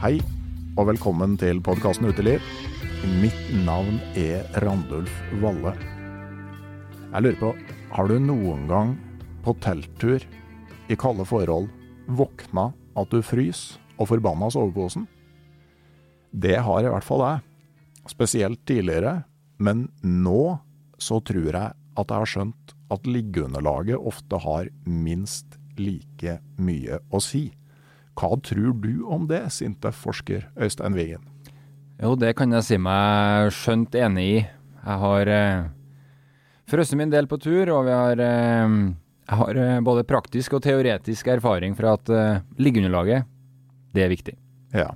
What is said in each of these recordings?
Hei, og velkommen til podkasten Uteliv. Mitt navn er Randulf Valle. Jeg lurer på, har du noen gang på telttur i kalde forhold våkna at du frys og forbanna soveposen? Det har i hvert fall jeg. Spesielt tidligere, men nå så tror jeg at jeg har skjønt at liggeunderlaget ofte har minst like mye å si. Hva tror du om det, SINTEF-forsker Øystein Wiggen? Jo, det kan jeg si meg skjønt enig i. Jeg har eh, frosset min del på tur, og vi har, eh, jeg har eh, både praktisk og teoretisk erfaring fra at eh, liggeunderlaget, det er viktig. Ja.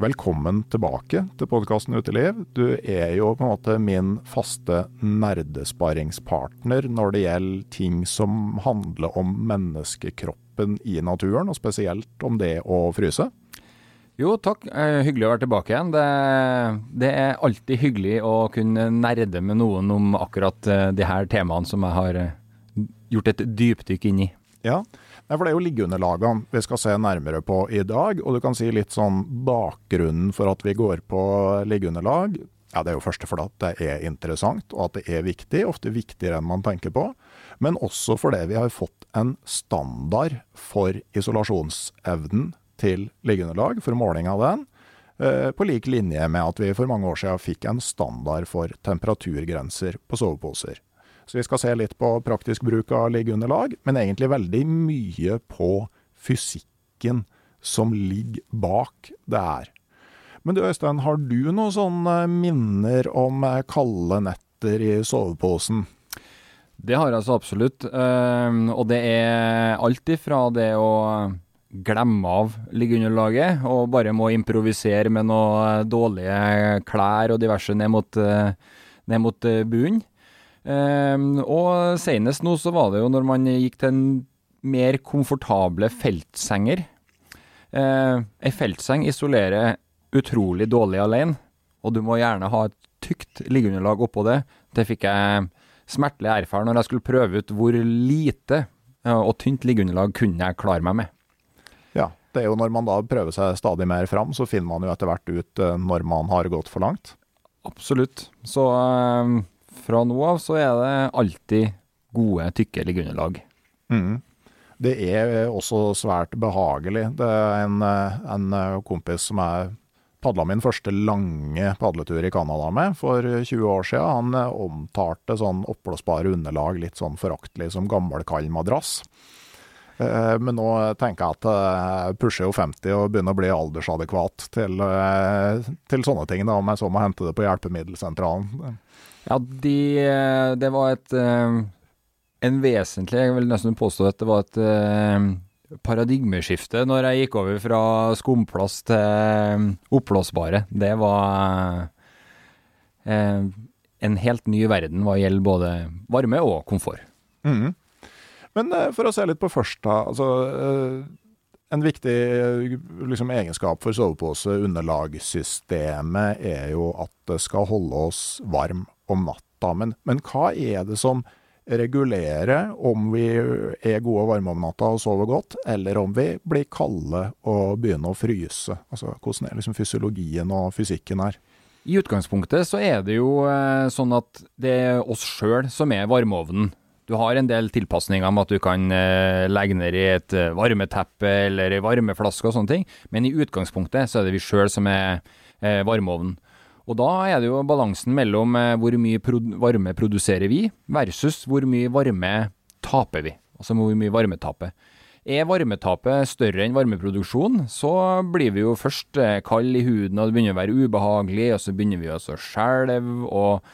Velkommen tilbake til podkasten Uteliv. Du er jo på en måte min faste nerdesparingspartner når det gjelder ting som handler om menneskekroppen i naturen, og spesielt om det å fryse. Jo, takk. Eh, hyggelig å være tilbake igjen. Det, det, er alltid hyggelig å kunne nerde med noen om akkurat eh, de her temaene som jeg har eh, gjort et dypdykk inn i. Ja, for det er jo liggeunderlagene vi skal se nærmere på i dag. Og du kan si litt sånn bakgrunnen for at vi går på liggeunderlag. Ja, Det er jo først at det er interessant og at det er viktig, ofte viktigere enn man tenker på. Men også fordi vi har fått en standard for isolasjonsevnen til liggeunderlag, for måling av den. På lik linje med at vi for mange år siden fikk en standard for temperaturgrenser på soveposer. Så vi skal se litt på praktisk bruk av liggeunderlag, men egentlig veldig mye på fysikken som ligger bak det her. Men du Øystein, har du noen sånne minner om kalde netter i soveposen? Det har jeg så absolutt. Uh, og det er alt ifra det å glemme av liggeunderlaget og bare må improvisere med noen dårlige klær og diverse ned mot, uh, ned mot uh, bunnen. Um, og senest nå så var det jo når man gikk til en mer komfortable feltsenger. Ei feltseng isolerer utrolig dårlig alene, og du må gjerne ha et tykt liggeunderlag oppå det. Det fikk jeg smertelig erfare når jeg skulle prøve ut hvor lite og tynt liggeunderlag kunne jeg klare meg med. Ja, det er jo når man da prøver seg stadig mer fram, så finner man jo etter hvert ut når man har gått for langt. Absolutt. Så øh, fra nå av så er det alltid gode, tykke liggeunderlag. Mm. Det er også svært behagelig. Det er en, en kompis som jeg padla min første lange padletur i Canada med for 20 år siden. Han omtalte sånn oppblåsbare underlag litt sånn foraktelig som gammelkald madrass. Men nå tenker jeg at jeg pusher jo 50 og begynner å bli aldersadekvat til, til sånne ting, da, om jeg så må hente det på hjelpemiddelsentralen. Ja, de, det var et En vesentlig Jeg vil nesten påstå at det var et paradigmeskifte når jeg gikk over fra skumplast til oppblåsbare. Det var en helt ny verden hva gjelder både varme og komfort. Mm. Men eh, for å se litt på først, da. Altså, eh, en viktig liksom, egenskap for sovepose-underlagssystemet er jo at det skal holde oss varm om natta. Men, men hva er det som regulerer om vi er gode og varme om natta og sover godt, eller om vi blir kalde og begynner å fryse? Altså, hvordan er liksom fysiologien og fysikken her? I utgangspunktet så er det jo eh, sånn at det er oss sjøl som er varmeovnen. Du har en del tilpasninger med at du kan eh, legge ned i et eh, varmeteppe eller ei varmeflaske og sånne ting, men i utgangspunktet så er det vi sjøl som er varmeovnen. Og da er det jo balansen mellom eh, hvor mye varme produserer vi, versus hvor mye varme taper vi. Altså hvor mye varmetapet. Er varmetapet større enn varmeproduksjon, så blir vi jo først eh, kald i huden, og det begynner å være ubehagelig, og så begynner vi å skjelve og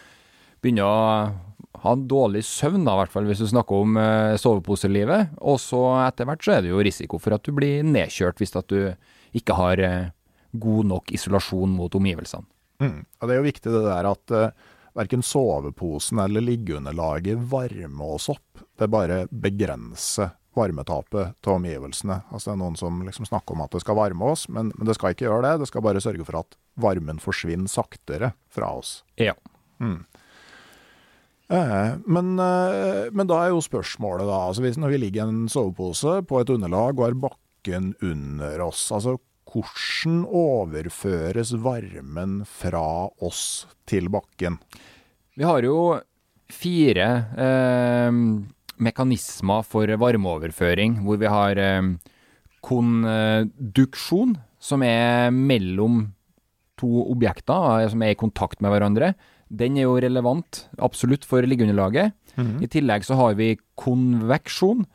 begynner å ha dårlig søvn, da, i hvert fall hvis du snakker om eh, soveposelivet. Og så etter hvert så er det jo risiko for at du blir nedkjørt hvis at du ikke har god nok isolasjon mot omgivelsene. Mm. Og Det er jo viktig det der at uh, verken soveposen eller liggeunderlaget varmer oss opp. Det bare begrenser varmetapet til omgivelsene. Altså Det er noen som liksom snakker om at det skal varme oss, men, men, det skal ikke gjøre det. Det skal bare sørge for at varmen forsvinner saktere fra oss. Ja. Mm. Eh, men, eh, men, da er jo spørsmålet, da. altså hvis Når vi ligger i en sovepose på et underlag og har bakken under oss, altså hvordan overføres varmen fra oss til bakken? Vi har jo fire eh, mekanismer for varmeoverføring, hvor vi har eh, konduksjon, som er mellom to objekter eh, som er i kontakt med hverandre. Den er jo relevant absolutt for liggeunderlaget. Mm -hmm. I tillegg så har vi konveksjon.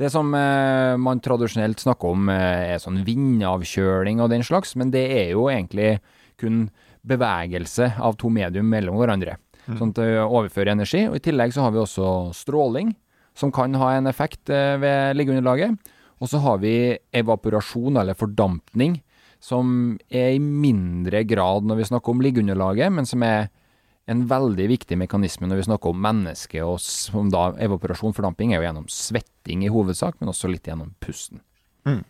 Det som eh, man tradisjonelt snakker om eh, er sånn vindavkjøling og den slags, men det er jo egentlig kun bevegelse av to medium mellom hverandre. Mm. Sånn at det overfører energi. Og I tillegg så har vi også stråling, som kan ha en effekt eh, ved liggeunderlaget. Og så har vi evaporasjon, eller fordampning, som er i mindre grad når vi snakker om liggeunderlaget, men som er en veldig viktig mekanisme når vi snakker om mennesket, og som da evaporasjon, fordamping, er jo gjennom svetting i hovedsak, men også litt gjennom pusten. Mm.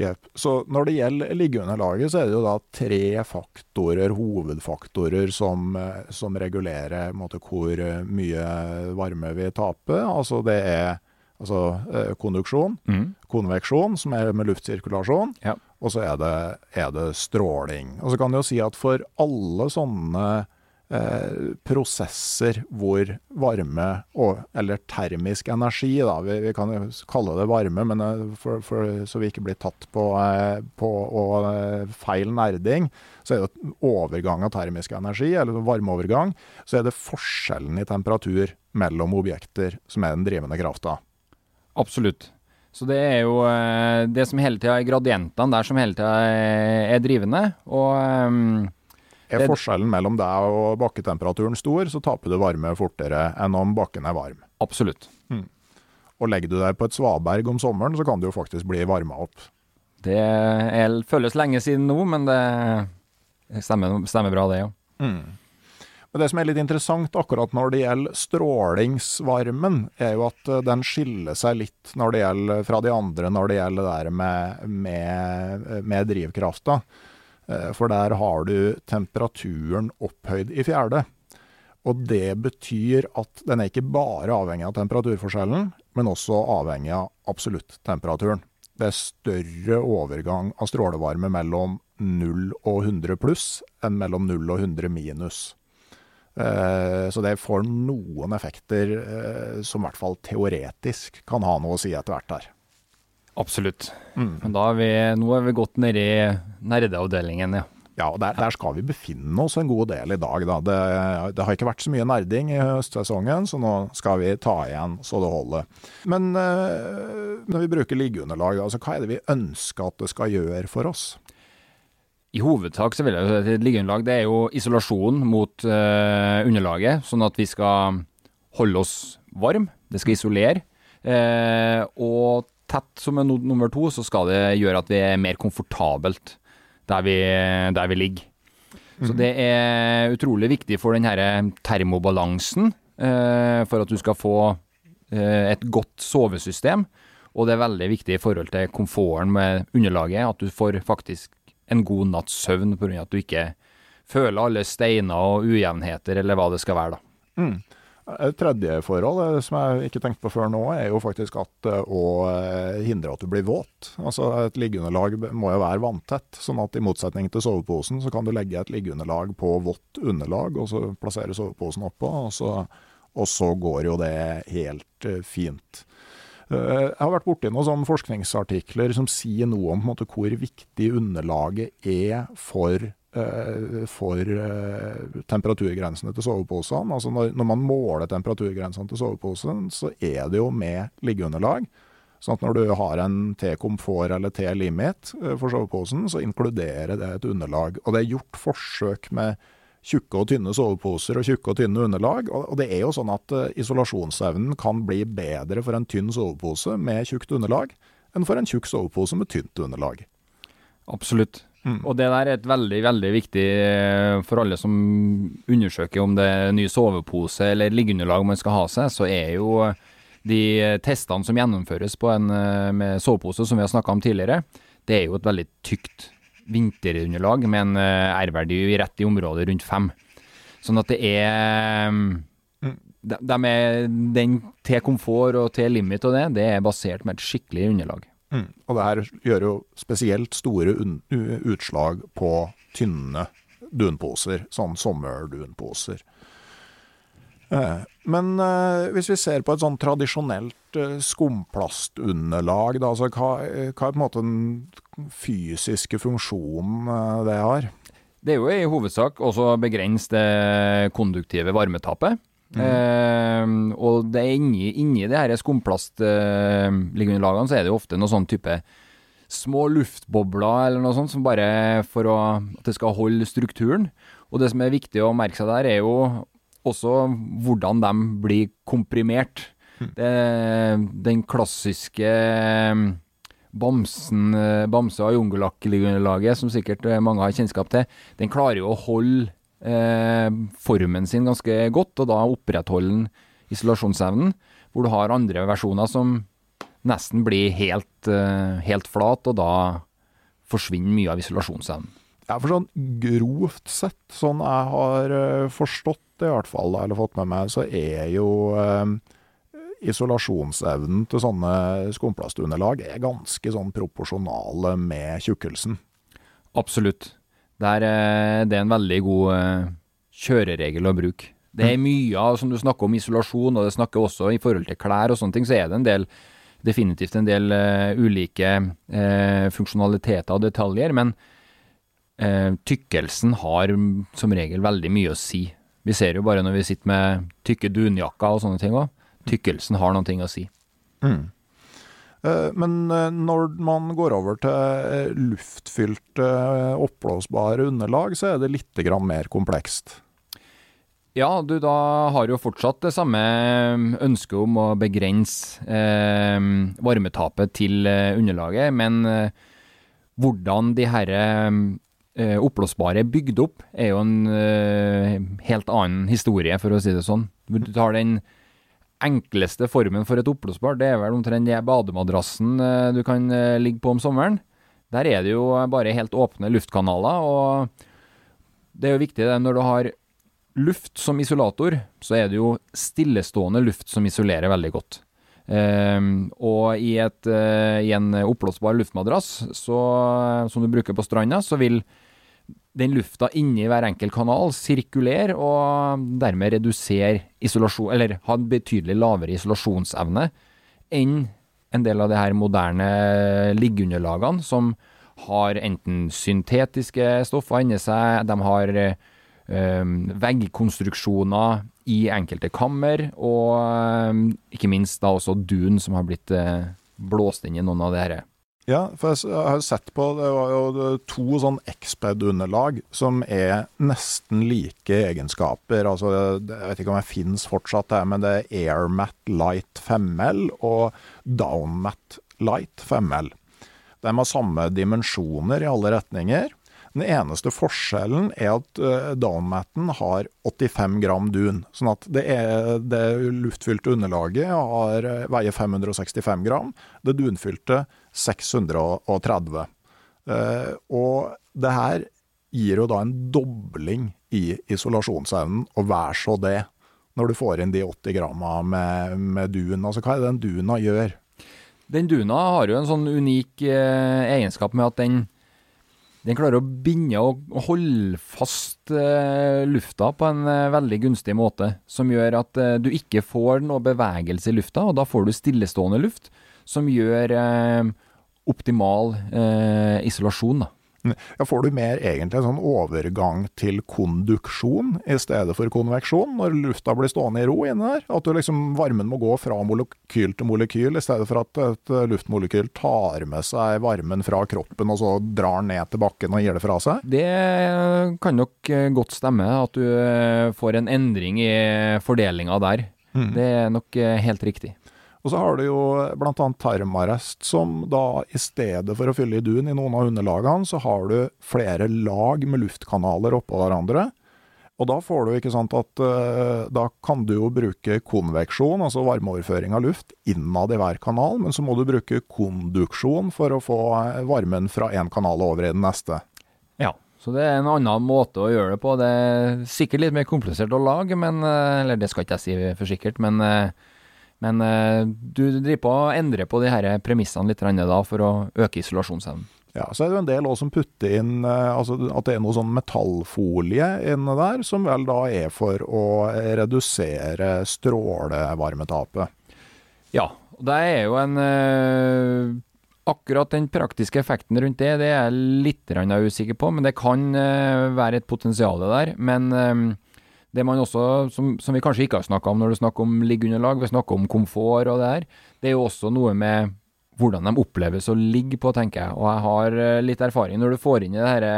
Yep. Så når det gjelder liggeunderlaget, så er det jo da tre faktorer, hovedfaktorer, som, eh, som regulerer måte, hvor eh, mye varme vi taper. Altså det er altså, eh, konduksjon, mm. konveksjon, som er med luftsirkulasjon, ja. og så er det, er det, stråling. Og så kan du jo si at for alle sånne Eh, prosesser hvor varme, og, eller termisk energi, da, vi, vi, kan kalle det varme, men eh, for, for, så vi ikke blir tatt på, eh, på og, feil nerding, så er det overgang av termisk energi, eller varmeovergang, så er det forskjellen i temperatur mellom objekter som er den drivende krafta. Absolutt. Så det er jo det som hele tida er gradientene der som hele tida er drivende. og er forskjellen mellom deg og bakketemperaturen stor, så taper du varme fortere enn om bakken er varm. Absolutt. Mm. Og legger du deg på et svaberg om sommeren, så kan du jo faktisk bli varma opp. Det er, føles lenge siden nå, men det stemmer, stemmer bra, det, ja. Mm. Men det som er litt interessant akkurat når det gjelder strålingsvarmen, er jo at eh, den skiller seg litt når det gjelder, fra de andre når det gjelder det der med, med, med drivkrafta. Eh, for der har du temperaturen opphøyd i fjerde. Og det betyr at den er ikke bare avhengig av temperaturforskjellen, men også avhengig av absoluttemperaturen. Det er større overgang av strålevarme mellom 0 og 100 pluss enn mellom 0 og 100 minus. Eh, så det får noen effekter eh, som i hvert fall teoretisk kan ha noe å si etter hvert her. Absolutt. Mm. Men da er vi, nå er vi godt nede i nerdeavdelingen, ja. Ja, og der, der, skal vi befinne oss en god del i dag. Da. Det, det, har ikke vært så mye nerding i høstsesongen, så nå skal vi ta igjen så det holder. Men øh, når vi bruker liggeunderlag, altså, hva er det vi ønsker at det skal gjøre for oss? I hovedsak så vil jeg si at liggeunderlag det er jo isolasjon mot øh, underlaget, sånn at vi skal holde oss varm. Det skal isolere. Eh, og tett som er nummer to, så skal det gjøre at vi er mer komfortabelt der vi, der vi ligger. Så det er utrolig viktig for den her termobalansen, eh, for at du skal få eh, et godt sovesystem. Og det er veldig viktig i forhold til komforten med underlaget, at du får faktisk en god natts søvn pga. at du ikke føler alle steiner og ujevnheter, eller hva det skal være, da. Mm. Et tredje forhold som jeg ikke tenkte på før nå, er jo faktisk at å hindre at du blir våt. Altså Et liggeunderlag må jo være vanntett, sånn at i motsetning til soveposen, så kan du legge et liggeunderlag på vått underlag, og så plassere soveposen oppå, og så, og så går jo det helt fint. Jeg har vært borti noen forskningsartikler som sier noe om måte, hvor viktig underlaget er for Eh, for eh, temperaturgrensene til soveposene. Altså når, når, man måler temperaturgrensene til soveposen, så er det jo med liggeunderlag. Sånn at når du har en T-komfort eller T-limit eh, for soveposen, så inkluderer det et underlag. Og det er gjort forsøk med tjukke og tynne soveposer og tjukke og tynne underlag. Og det er jo sånn at isolasjonsevnen kan bli bedre for en tynn sovepose med tjukt underlag enn for en tjukk sovepose med tynt underlag. Absolutt. Mm. Og det der er et veldig, veldig viktig eh, for alle som undersøker om det er ny sovepose eller liggeunderlag man skal ha seg, så er jo de testene som gjennomføres på en eh, med sovepose, som vi har snakka om tidligere, det er jo et veldig tykt vinterunderlag med en eh, R-verdi rett i området rundt fem. Sånn at det er mm. de, de er, Den til komfort og til limit og det, det er basert med et skikkelig underlag. Mm. Og det her gjør jo spesielt store utslag på tynne dunposer, sånn sommerdunposer. Eh, men eh, hvis vi ser på et sånn tradisjonelt eh, skumplastunderlag, da, altså hva, hva, er på en måte den fysiske funksjonen det har? Det er jo i hovedsak også begrense det konduktive varmetapet. Mm. Uh, og det er inni, inni det her skumplastliggeunderlagene uh, så er det jo ofte noe sånn type små luftbobler eller noe sånt, som bare for å, at det skal holde strukturen. Og det som er viktig å merke seg der, er jo også hvordan de blir komprimert. Mm. Det, den klassiske bamsen, bamse- og jungelakk-liggeunderlaget, som sikkert mange har kjennskap til, den klarer jo å holde eh, formen sin ganske godt, og da opprettholder den isolasjonsevnen. Hvor du har andre versjoner som nesten blir helt, eh, helt flat, og da forsvinner mye av isolasjonsevnen. Ja, for sånn grovt sett, sånn jeg har uh, forstått det i hvert fall, eller fått med meg, så er jo eh, isolasjonsevnen til sånne skumplastunderlag er ganske sånn proporsjonale med tjukkelsen. Absolutt. Der, eh, det er en veldig god eh, kjøreregel å bruke. Det er mm. mye av, som du snakker om, isolasjon, og det snakker også i forhold til klær og sånne ting, så er det en del definitivt en del uh, ulike uh, funksjonaliteter og detaljer, men uh, tykkelsen har som regel veldig mye å si. Vi ser jo bare når vi sitter med tykke dunjakker og sånne ting òg. Tykkelsen har noe å si. Mm. Eh, men eh, når man går over til luftfylt, luftfylte, oppblåsbare underlag, så er det litt mer komplekst. Ja, du da har jo fortsatt det samme ønsket om å begrense eh, varmetapet til underlaget, men eh, hvordan de her eh, oppblåsbare er bygd opp, er jo en helt annen historie, for å si det sånn. Du tar den enkleste formen for et oppblåsbar, det er vel omtrent den bademadrassen eh, du kan eh, ligge på om sommeren. Der er det jo bare helt åpne luftkanaler, og det er jo viktig når du har luft som isolator, så er det jo stillestående luft som isolerer veldig godt. Um, og i, et, uh, i en oppblåsbar luftmadrass så, som du bruker på stranda, så vil den lufta inni hver enkelt kanal sirkulerer, og dermed redusere isolasjon, eller ha en betydelig lavere isolasjonsevne enn en del av de her moderne liggeunderlagene, som har enten syntetiske stoffer inni seg, de har øh, veggkonstruksjoner i enkelte kammer, og øh, ikke minst da også dun som har blitt øh, blåst inn i noen av de her ja, for jeg har sett på Det var jo to sånn Exped-underlag som er nesten like egenskaper. Altså, jeg vet ikke om det fins fortsatt, her, men det er AirMat Light 5L og DownMat Light 5L. De har samme dimensjoner i alle retninger. Den eneste forskjellen er at uh, downmatten har 85 gram dun. Sånn at det, er, det luftfylte underlaget har, veier 565 gram. Det dunfylte 630. Uh, og det her gir jo da en dobling i isolasjonsevnen, og vær så det, når du får inn de 80 gramma med, med dun. Altså hva er det den duna gjør? Den duna har jo en sånn unik eh, egenskap med at den, den klarer å binde og holde fast eh, lufta på en eh, veldig gunstig måte. Som gjør at eh, du ikke får noe bevegelse i lufta, og da får du stillestående luft. Som gjør optimal isolasjon. da. Ja, Får du mer egentlig en sånn overgang til konduksjon i stedet for konveksjon, når lufta blir stående i ro inne der? At du liksom, varmen må gå fra molekyl til molekyl, i stedet for at et luftmolekyl tar med seg varmen fra kroppen og så drar ned til bakken og gir det fra seg? Det kan nok eh, godt stemme, at du eh, får en endring i fordelinga der. Mm. Det er nok eh, helt riktig. Og så har du jo bl.a. tarmarest, som da i stedet for å fylle i dun i noen av underlagene, så har du flere lag med luftkanaler oppå hverandre. Og da får du ikke sant at uh, da kan du jo bruke konveksjon, altså varmeoverføring av luft, innad i hver kanal, men så må du bruke konduksjon for å få varmen fra én kanal over i den neste. Ja, så det er en annen måte å gjøre det på. Det er sikkert litt mer komplisert å lage, men eh, Eller det skal ikke jeg si for sikkert, men men uh, du driver på å endre på de her premissene litt da, for å øke isolasjonsevnen. Ja, så er det jo en del også som putter inn uh, altså at det er noe sånn metallfolie inne der, som vel da er for å redusere strålevarmetapet. Ja, det er jo en uh, Akkurat den praktiske effekten rundt det, det er jeg litt usikker på, men det kan være et potensial der. Men det man også, som, som vi kanskje ikke har snakka om når du snakker om liggeunderlag, vi snakker om komfort og det her, det er jo også noe med hvordan de oppleves å ligge på, tenker jeg. Og jeg har eh, litt erfaring når du får inn i det herre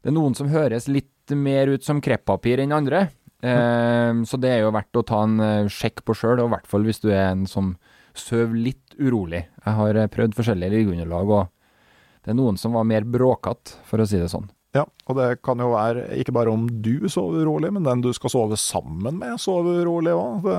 Det er noen som høres litt mer ut som kreppapir enn andre. Mm. så det er jo verdt å ta en uh, sjekk på sjøl, og i hvert fall hvis du er en som sover litt urolig. Jeg har prøvd forskjellige liggeunderlag, og det er noen som var mer bråkete, for å si det sånn. Ja, og det kan jo være ikke bare om du sover rolig, men den du skal sove sammen med sover rolig òg. Det,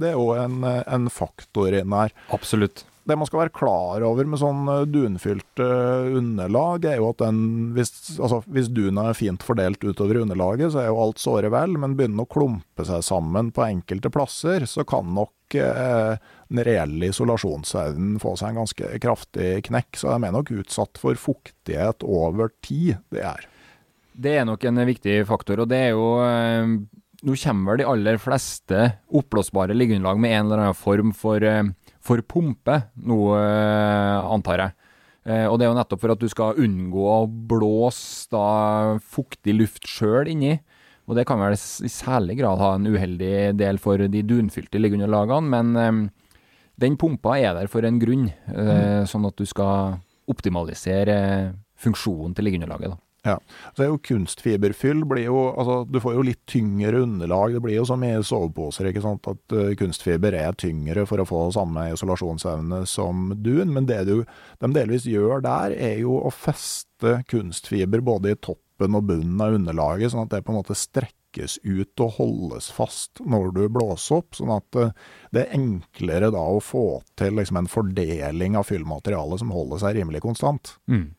det, er jo en, en faktor inn her. Absolutt. Det man skal være klar over med sånn dunfylt underlag, er jo at den hvis, altså, hvis duna er fint fordelt utover underlaget, så er jo alt såre vel, men begynner å klumpe seg sammen på enkelte plasser, så kan nok eh, reelle isolasjonsevnen få seg en ganske kraftig knekk. Så de er nok utsatt for fuktighet over tid, det er. Det er nok en viktig faktor, og det er jo eh, Nå kommer vel de aller fleste oppblåsbare liggeunderlag med en eller annen form for, eh, for pumpe, nå eh, antar jeg. Og det er jo nettopp for at du skal unngå å blåse da fuktig luft sjøl inni. Og det kan vel i særlig grad ha en uheldig del for de dunfylte liggeunderlagene, men den pumpa er der for en grunn, mm. sånn at du skal optimalisere funksjonen til liggeunderlaget. Ja, så er jo Kunstfiberfyll blir jo altså Du får jo litt tyngre underlag. Det blir jo som i soveposer, ikke sant. At uh, kunstfiber er tyngre for å få samme isolasjonsevne som dun. Men det du, de delvis gjør der, er jo å feste kunstfiber både i toppen og bunnen av underlaget, sånn at det på en måte strekker trekkes ut og holdes fast når du blåser opp. Sånn at eh, det er enklere da å få til liksom en fordeling av fyllmaterialet som holder seg rimelig konstant. Mm.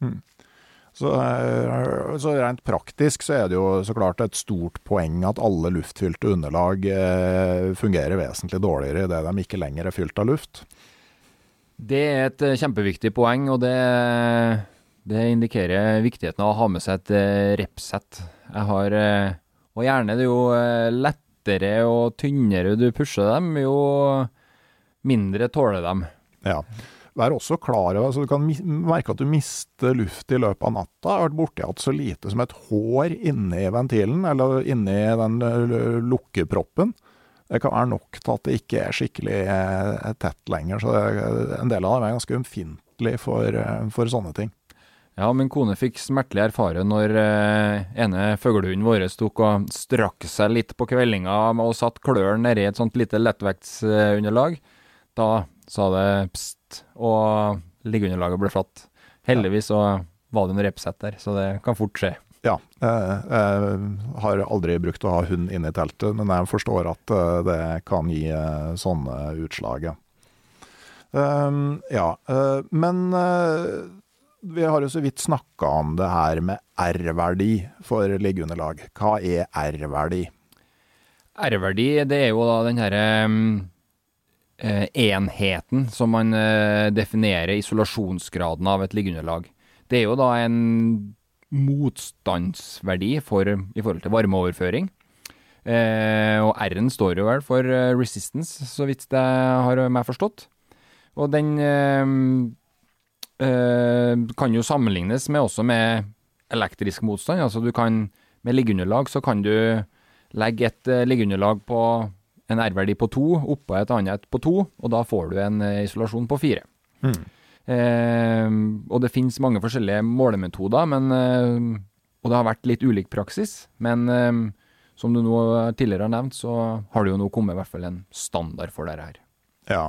Mm. Så, eh, så, rent praktisk så er det jo så klart et stort poeng at alle luftfylte underlag eh, fungerer vesentlig dårligere idet de ikke lenger er fylt av luft. Det er et kjempeviktig poeng, og det, det indikerer viktigheten av å ha med seg et repsett jeg har eh, Og gjerne det er jo eh, lettere og tynnere du pusher dem, jo mindre tåler dem. Ja. Vær også klar over, altså du kan merke at du mister luft i løpet av natta. Jeg har vært borti hatt så lite som et hår inni ventilen, eller inni den eh, lukkeproppen. Det kan være nok til at det ikke er skikkelig tett lenger. Så en del av dem er ganske ømfintlig for, for sånne ting. Ja, min kone fikk smertelig erfare når eh, ene fuglehunden vår tok og strakk seg litt på kveldinga og satt klørne nedi et sånt lite lettvektsunderlag. Da sa det pst, og liggeunderlaget ble flatt. Heldigvis så var det en repsett der, så det kan fort skje. Ja. Jeg, jeg har aldri brukt å ha hund inne i teltet, men jeg forstår at eh, det kan gi eh, sånne utslag. ja. Men vi har jo så vidt snakka om det her med R-verdi for liggeunderlag. Hva er R-verdi? R-verdi, det er jo da den herre um, uh, enheten som man definerer isolasjonsgraden av et liggeunderlag. Det er jo da en motstandsverdi for, i forhold til varmeoverføring. Eh, og R-en står jo vel for eh, resistance, så vidt det har meg forstått. Og den eh, eh, kan jo sammenlignes med også med elektrisk motstand. Altså du kan med liggeunderlag så kan du legge et uh, liggeunderlag på en R-verdi på to oppå et annet på to, og da får du en uh, isolasjon på fire. Mm. Eh, og det finnes mange forskjellige målemetoder, men, eh, og det har vært litt ulik praksis. Men eh, som du nå tidligere har nevnt, så har det jo nå kommet i hvert fall en standard for dette her. Ja.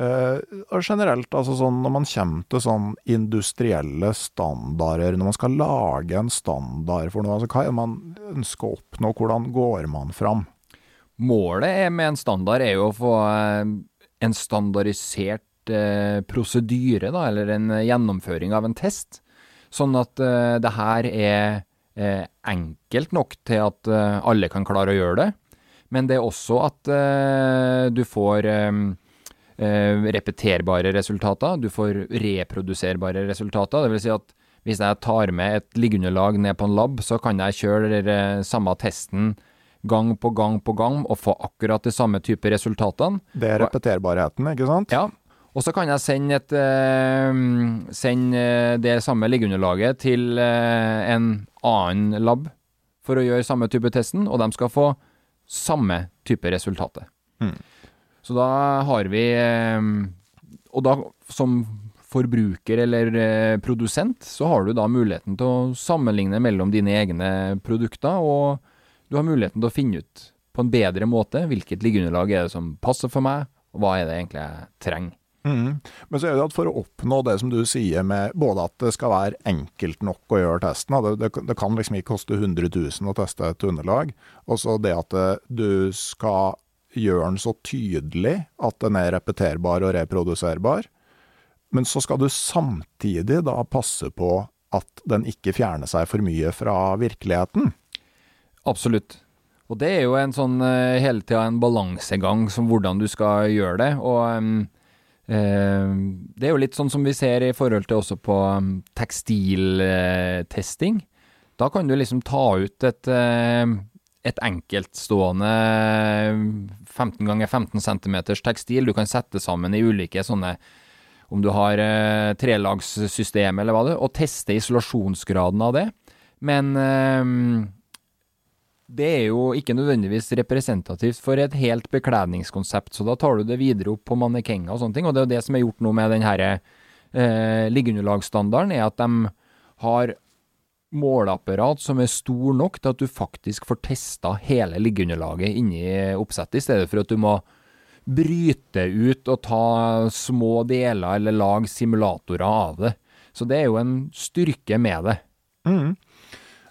Uh, generelt, altså sånn når man kommer til sånn industrielle standarder, når man skal lage en standard for noe, altså hva er det man ønsker å oppnå, hvordan går man fram? Målet med en standard er jo å få en standardisert eh, prosedyre, da, eller en gjennomføring av en test. Sånn at eh, det her er eh, enkelt nok til at eh, alle kan klare å gjøre det. Men det er også at eh, du får eh, repeterbare resultater. Du får reproduserbare resultater. Det vil si at hvis jeg tar med et liggeunderlag ned på en lab, så kan jeg kjøre den samme testen gang på gang på gang og få akkurat de samme type resultatene. Det er repeterbarheten, ikke sant? Ja, og så kan jeg sende, et, uh, sende det samme liggeunderlaget til en annen lab for å gjøre samme type testen, og de skal få samme type resultatet. Mm. Så da har vi uh, Og da, som forbruker eller produsent, så har du da muligheten til å sammenligne mellom dine egne produkter, og du har muligheten til å finne ut på en bedre måte hvilket liggeunderlag er det som passer for meg, og hva er det egentlig jeg trenger. Mm. Men så er det at for å oppnå det som du sier med både at det skal være enkelt nok å gjøre testen, det, det, det kan liksom ikke koste 100 000 å teste et underlag, og så det at du skal gjøre den så tydelig at den er repeterbar og reproduserbar, men så skal du samtidig da passe på at den ikke fjerner seg for mye fra virkeligheten. Absolutt. Og det er jo en sånn uh, hele tida en balansegang som hvordan du skal gjøre det. og um Eh, det er jo litt sånn som vi ser i forhold til også på tekstiltesting. Da kan du liksom ta ut et, eh, et enkeltstående 15 ganger 15 cm tekstil. Du kan sette sammen i ulike sånne om du har eh, trelagssystem eller hva det er, og teste isolasjonsgraden av det. Men eh, det er jo ikke nødvendigvis representativt for et helt bekledningskonsept, så da tar du det videre opp på mannekenger og sånne ting. Og det er jo det som er gjort nå med den her eh, liggeunderlagsstandarden, er at de har måleapparat som er stor nok til at du faktisk får testa hele liggeunderlaget inni oppsettet, i stedet for at du må bryte ut og ta små deler eller lage simulatorer av det. Så det er jo en styrke med det. Mm.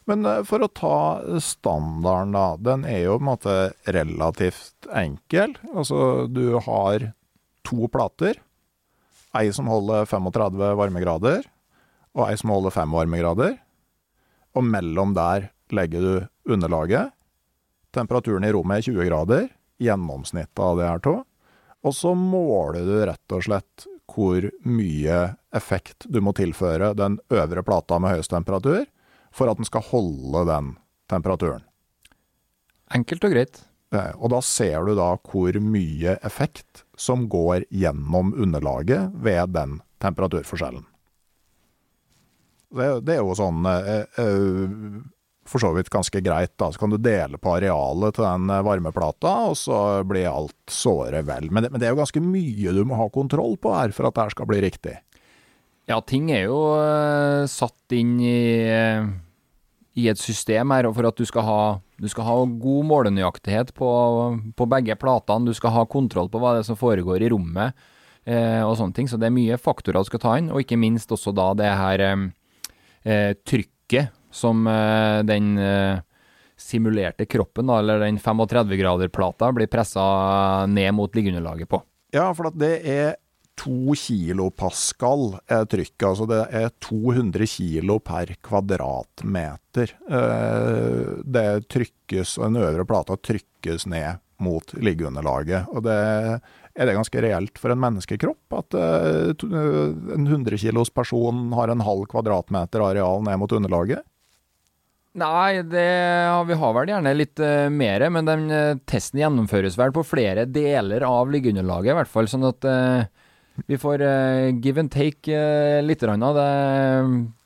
Men eh, for å ta standarden, da. Den er jo på en måte relativt enkel. Altså, du har to plater. Ei som holder 35 varmegrader, og ei som holder 5 varmegrader. Og mellom der legger du underlaget. Temperaturen i rommet er 20 grader, gjennomsnittet av det her to. Og så måler du rett og slett hvor mye effekt du må tilføre den øvre plata med høyest temperatur, for at den skal holde den temperaturen. Enkelt og greit. Og da ser du da hvor mye effekt som går gjennom underlaget ved den temperaturforskjellen. Det, det er jo sånn eh, eh, for så vidt ganske greit. da, Så kan du dele på arealet til den varmeplata, og så blir alt såre vel. Men det, men det er jo ganske mye du må ha kontroll på her for at det her skal bli riktig. Ja, ting er jo satt inn i, i, et system her for at du skal ha, du skal ha god målenøyaktighet på, på, begge platene. Du skal ha kontroll på hva det er som foregår i rommet eh, og sånne ting. Så det er mye faktorer du skal ta inn, og ikke minst også da det her eh, trykket som eh, den eh, simulerte kroppen, da, eller den 35-graderplata, blir pressa ned mot liggeunderlaget på. Ja, for det er to kilopascal er trykket. Altså det er 200 kilo per kvadratmeter. Eh, det trykkes, og den øvre plata trykkes ned mot liggeunderlaget. Og det er det ganske reelt for en menneskekropp at uh, en 100 kilos person har en halv kvadratmeter areal ned mot underlaget? Nei, det, vi har vel gjerne litt uh, mer, men den uh, testen gjennomføres vel på flere deler av liggeunderlaget, i hvert fall. Sånn at uh, vi får give and take litt. Rann, det,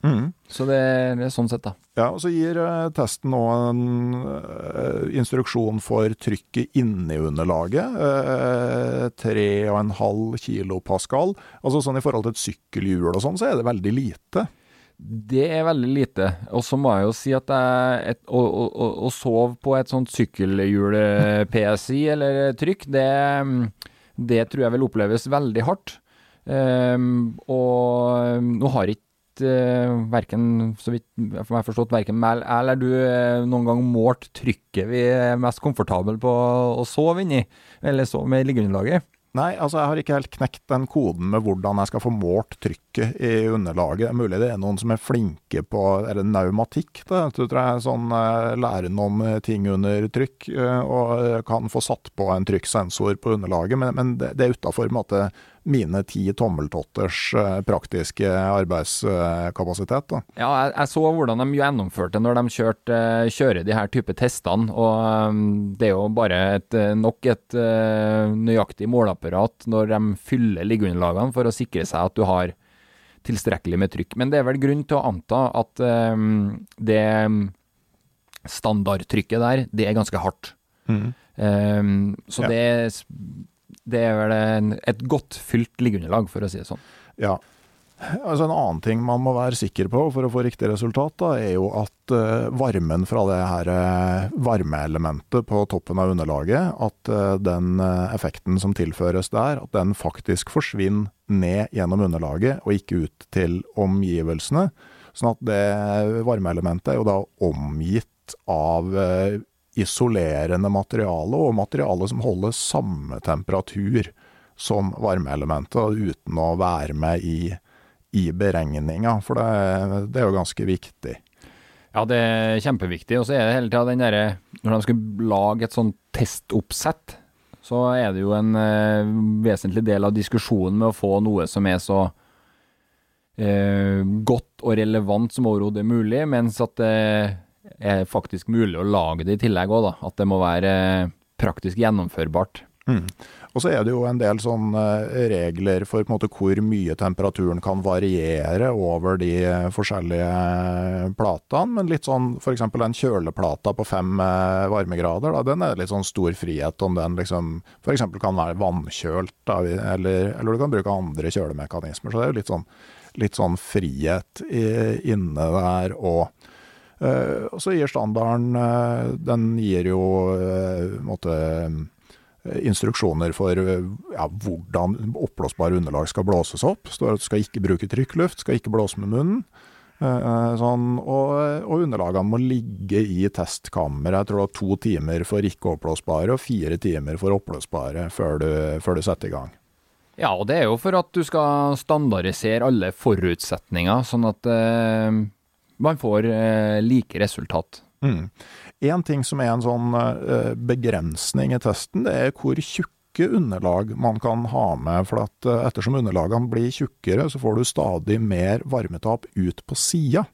mm. Så det, det, er sånn sett, da. Ja, og Så gir testen nå en instruksjon for trykket inni underlaget. 3,5 kilopascal. Altså sånn I forhold til et sykkelhjul og sånn, så er det veldig lite. Det er veldig lite. Og så må jeg jo si at jeg, et, å, å, å, sove på et sånt sykkelhjul-PSI eller trykk, det, det, tror jeg vil oppleves veldig hardt. Um, og nå har ikke verken, så vidt jeg har forstått, verken meg eller du uh, noen gang målt trykket vi er mest komfortable på å sove inni, eller sove med liggeunderlaget. Nei, altså jeg har ikke helt knekt den koden med hvordan jeg skal få målt trykket i underlaget. Det er mulig det er noen som er flinke på eller naumatikk, Det, du tror jeg sånn læren om eh, ting under trykk eh, og kan få satt på en trykksensor på underlaget, men, men det, det er utafor mine ti tommeltotters eh, praktiske arbeidskapasitet. Da. Ja, jeg, jeg, så hvordan de gjennomførte når de kjørte, eh, kjører de her type testene. og um, Det er jo bare et, eh, nok et nøyaktig måleapparat når de fyller liggeunderlagene for å sikre seg at du har tilstrekkelig med trykk. Men det er vel grunn til å anta at um, det standardtrykket der, det er ganske hardt. Mm. Um, så ja. det det er vel en, et godt fylt liggeunderlag, for å si det sånn. Ja. Altså En annen ting man må være sikker på for å få riktig resultat, da, er jo at uh, varmen fra det her uh, varmeelementet på toppen av underlaget, at uh, den effekten som tilføres der, at den faktisk forsvinner ned gjennom underlaget og ikke ut til omgivelsene. Sånn at det varmeelementet er jo da omgitt av isolerende materiale, og materiale som holder samme temperatur som varmeelementet, uten å være med i, i beregninga. For det, det, er jo ganske viktig. Ja, det er kjempeviktig. Og så er det hele tida den derre Når de skal lage et sånt testoppsett, så er det jo en eh, vesentlig del av diskusjonen med å få noe som er så eh, godt og relevant som overhodet mulig, mens at eh, er faktisk mulig å lage det i tillegg òg, da. At det må være eh, praktisk gjennomførbart. Mm. Og så er det jo en del sånne eh, regler for måte, hvor mye temperaturen kan variere over de eh, forskjellige platene. Men litt sånn f.eks. den kjøleplata på fem varmegrader, da, den er litt sånn stor frihet om den liksom f.eks. kan være vannkjølt, da, eller, eller, du kan bruke andre kjølemekanismer. Så det er jo litt sånn, litt sånn frihet i, inne der. og og så gir standarden eh, Den gir jo eh, måtte, instruksjoner for ja, hvordan oppblåsbare underlag skal blåses opp. Står at du skal ikke bruke trykkluft, skal ikke blåse med munnen. Sånn, og, og, underlagene må ligge i testkammeret. Jeg tror det er to timer for ikke-oppblåsbare og fire timer for oppblåsbare før du, før du setter i gang. Ja, og det er jo for at du skal standardisere alle forutsetninger, sånn at eh, man får eh, like resultat. Mm. En ting som er en sånn eh, begrensning i testen, det er hvor tjukke underlag man kan ha med. For at eh, ettersom underlagene blir tjukkere, så får du stadig mer varmetap ut på sida.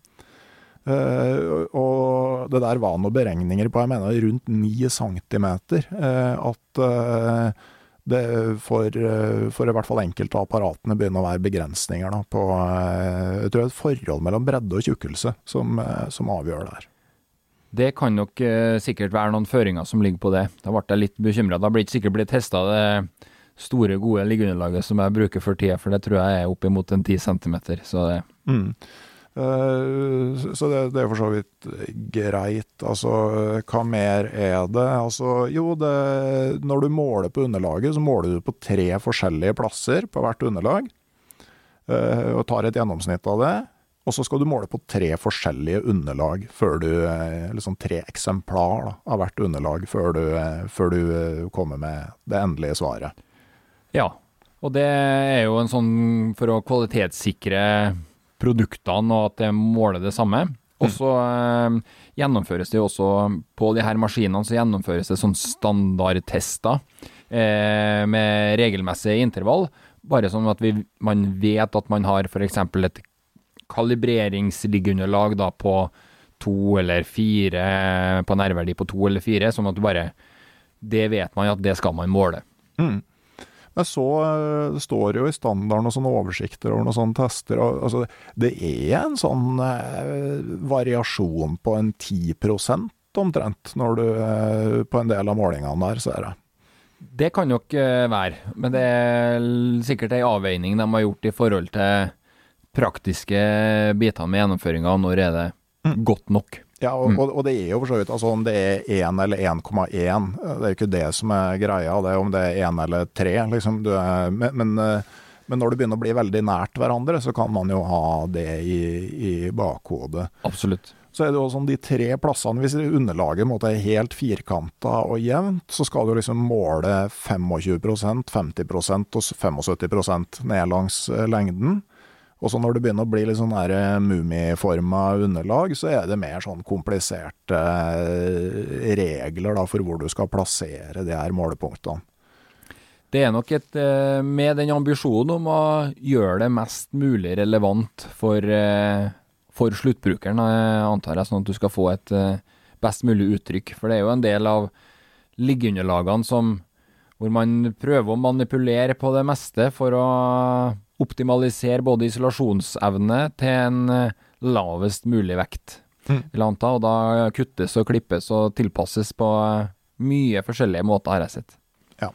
Uh, og det der var noen beregninger på jeg mener rundt 9 cm. Uh, at uh, det for, eh, i hvert fall enkelte av apparatene begynner å være begrensninger da, på eh, jeg tror det er et forhold mellom bredde og tjukkelse som, eh, som avgjør det her. Det kan nok eh, sikkert være noen føringer som ligger på det. Da ble jeg litt bekymra. Da blir ikke sikkert blitt testa det store, gode liggeunderlaget som jeg bruker for tida, for det tror jeg er oppimot en 10 cm. Så det mm. Eh, så det, det, er for så vidt greit. Altså, hva mer er det? Altså, jo, det, når du måler på underlaget, så måler du på tre forskjellige plasser på hvert underlag. Eh, og tar et gjennomsnitt av det. Og så skal du måle på tre forskjellige underlag før du Liksom tre eksemplar av hvert underlag før du, før du kommer med det endelige svaret. Ja, og det er jo en sånn for å kvalitetssikre produktene og at det måler det samme. Og så eh, gjennomføres det også på de her maskinene så gjennomføres det sånn standardtester eh, med regelmessig intervall. Bare sånn at vi, man vet at man har f.eks. et kalibreringsliggeunderlag da på to eller fire, på en R-verdi på to eller fire, sånn at du bare Det vet man at det skal man måle. Mm. Jeg så eh, Det står jo i standarden og sånne oversikter over noen sånne tester. Og, altså, det er en sånn eh, variasjon på en 10% omtrent, når du, eh, på en del av målingene der, ser jeg. Det kan nok eh, være, men det er sikkert ei avveining de har gjort i forhold til praktiske biter med gjennomføringa. Når er det mm. godt nok? Ja, og, mm. og, det er jo for så vidt altså om det er 1 eller 1,1, det er jo ikke det som er greia. Det er om det er 1 eller 3, liksom. Er, men, men, eh, men, når det begynner å bli veldig nært hverandre, så kan man jo ha det i, i bakhodet. Absolutt. Så er det jo sånn de tre plassene, hvis underlaget er helt firkanta og jevnt, så skal du liksom måle 25% 50% og 75 ned langs eh, lengden. Og så når det begynner å bli litt sånn eh, mumiforma underlag, så er det mer sånn kompliserte eh, regler da, for hvor du skal plassere de her målepunktene. Det er nok et eh, Med den ambisjonen om å gjøre det mest mulig relevant for, for sluttbrukeren, antar jeg, sånn at du skal få et best mulig uttrykk. For det er jo en del av liggeunderlagene som hvor man prøver å manipulere på det meste for å optimalisere både isolasjonsevne til en eh, lavest mulig vekt, mm. vil jeg anta. Og da kuttes og klippes og tilpasses på eh, mye forskjellige måter, har jeg sett. Ja.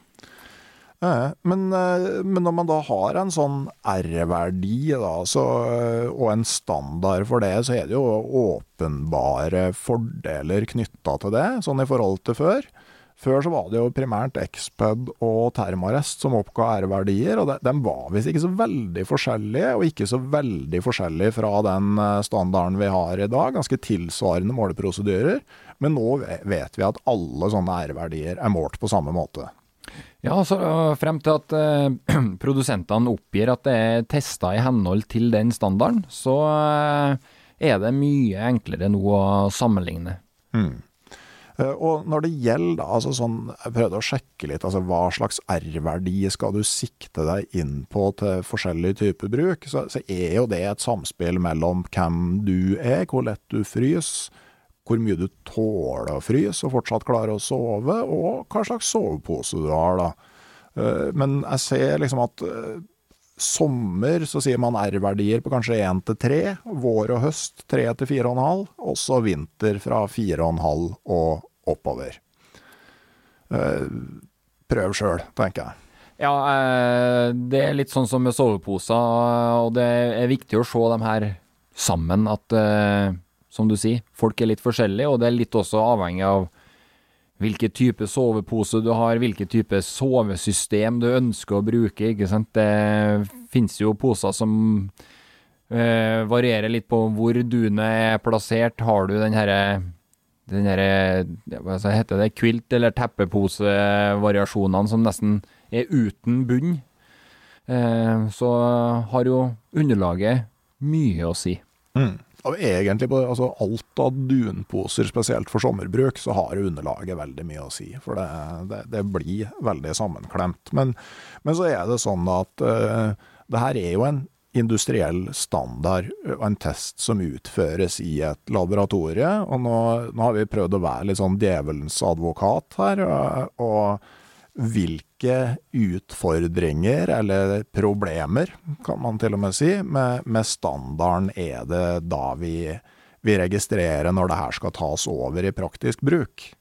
Eh, men, men, når man da har en sånn R-verdi og en standard for det, så er det jo åpenbare fordeler knytta til det, sånn i forhold til før. Før så var det jo primært Xped og Termarest som oppga R-verdier, og de, de var visst ikke så veldig forskjellige, og ikke så veldig forskjellige fra den eh, standarden vi har i dag. Ganske tilsvarende måleprosedyrer. Men nå vet vi at alle sånne R-verdier er målt på samme måte. Ja, så frem til at eh, produsentene oppgir at det er testa i henhold til den standarden, så eh, er det mye enklere nå å sammenligne. Mm. Eh, og når det gjelder altså sånn, jeg prøvde å sjekke litt, altså hva slags R-verdi skal du sikte deg inn på til forskjellige typer bruk, så, så, er jo det et samspill mellom hvem du er, hvor lett du fryser, hvor mye du tåler å fryse og fortsatt klarer å sove, og hva slags sovepose du har, da. Eh, men jeg ser liksom at eh, sommer så sier man R-verdier på kanskje 1 til 3, vår og høst 3 til 4,5, og så vinter fra 4,5 og oppover. Eh, prøv sjøl, tenker jeg. Ja, eh, det er litt sånn som med soveposer, og det er viktig å se dem her sammen. At, eh, som du sier, folk er litt forskjellige, og det er litt også avhengig av hvilken type sovepose du har, hvilken type sovesystem du ønsker å bruke. ikke sant? Det finnes jo poser som eh, varierer litt på hvor dunet er plassert. Har du den herre den herre Hva heter det? Quilt- eller teppeposevariasjonene som nesten er uten bunn. Eh, så har jo underlaget mye å si. Mm. Og egentlig på altså alt av dunposer, spesielt for sommerbruk, så har underlaget veldig mye å si. For det, det, det blir veldig sammenklemt. Men, men, så er det sånn at uh, det her er jo en industriell standard og en test som utføres i et laboratorie. Og nå, nå har vi prøvd å være litt sånn djevelens advokat her. og, og hvilke utfordringer, eller problemer, kan man til og med si, med, med standarden er det da vi, vi, registrerer når det her skal tas over i praktisk bruk?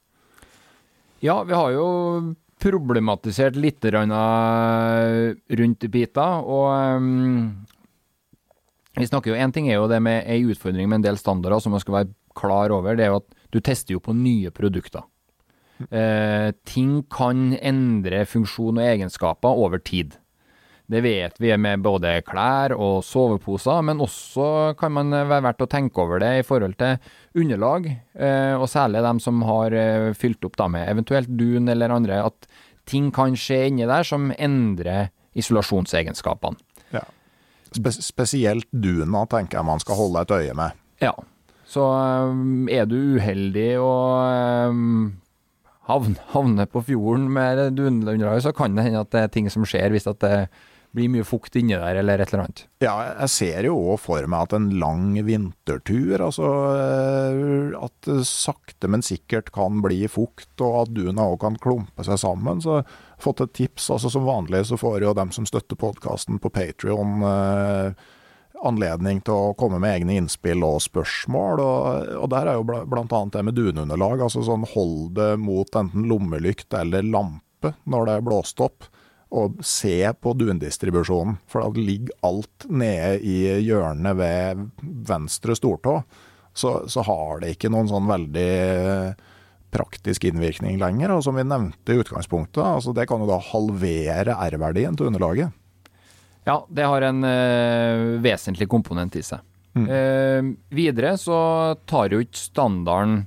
Ja, vi har jo problematisert litt rundt bita, og um, vi snakker jo, En ting er jo det med ei utfordring med en del standarder som man skal være klar over. Det er jo at du tester jo på nye produkter. Eh, ting kan endre funksjon og egenskaper over tid. Det vet vi med både klær og soveposer, men også kan man være verdt å tenke over det i forhold til underlag, eh, og særlig dem som har eh, fylt opp da med eventuelt dun eller andre, at ting kan skje inni der som endrer isolasjonsegenskapene. Ja. Spe spesielt duna tenker jeg man skal holde et øye med. Ja. Så um, er du uheldig og havne, havne på fjorden med dununderlag, så kan det hende at det er ting som skjer hvis det blir mye fukt inni der, eller et eller annet. Ja, jeg ser jo òg for meg at en lang vintertur, altså eh, at det sakte, men sikkert kan bli fukt, og at duna òg kan klumpe seg sammen. Så fått et tips. altså Som vanlig så får jo dem som støtter podkasten på Patrion eh, anledning til å komme med egne innspill og spørsmål. Og, og der er jo bl.a. det med dununderlag. altså sånn Hold det mot enten lommelykt eller lampe når det er blåst opp og se på dundistribusjonen. For da ligger alt nede i hjørnet ved venstre stortå. Så, så, har det ikke noen sånn veldig praktisk innvirkning lenger. Og som vi nevnte i utgangspunktet, altså det kan jo da halvere R-verdien til underlaget. Ja, det har en uh, vesentlig komponent i seg. Mm. Uh, videre så tar jo ikke standarden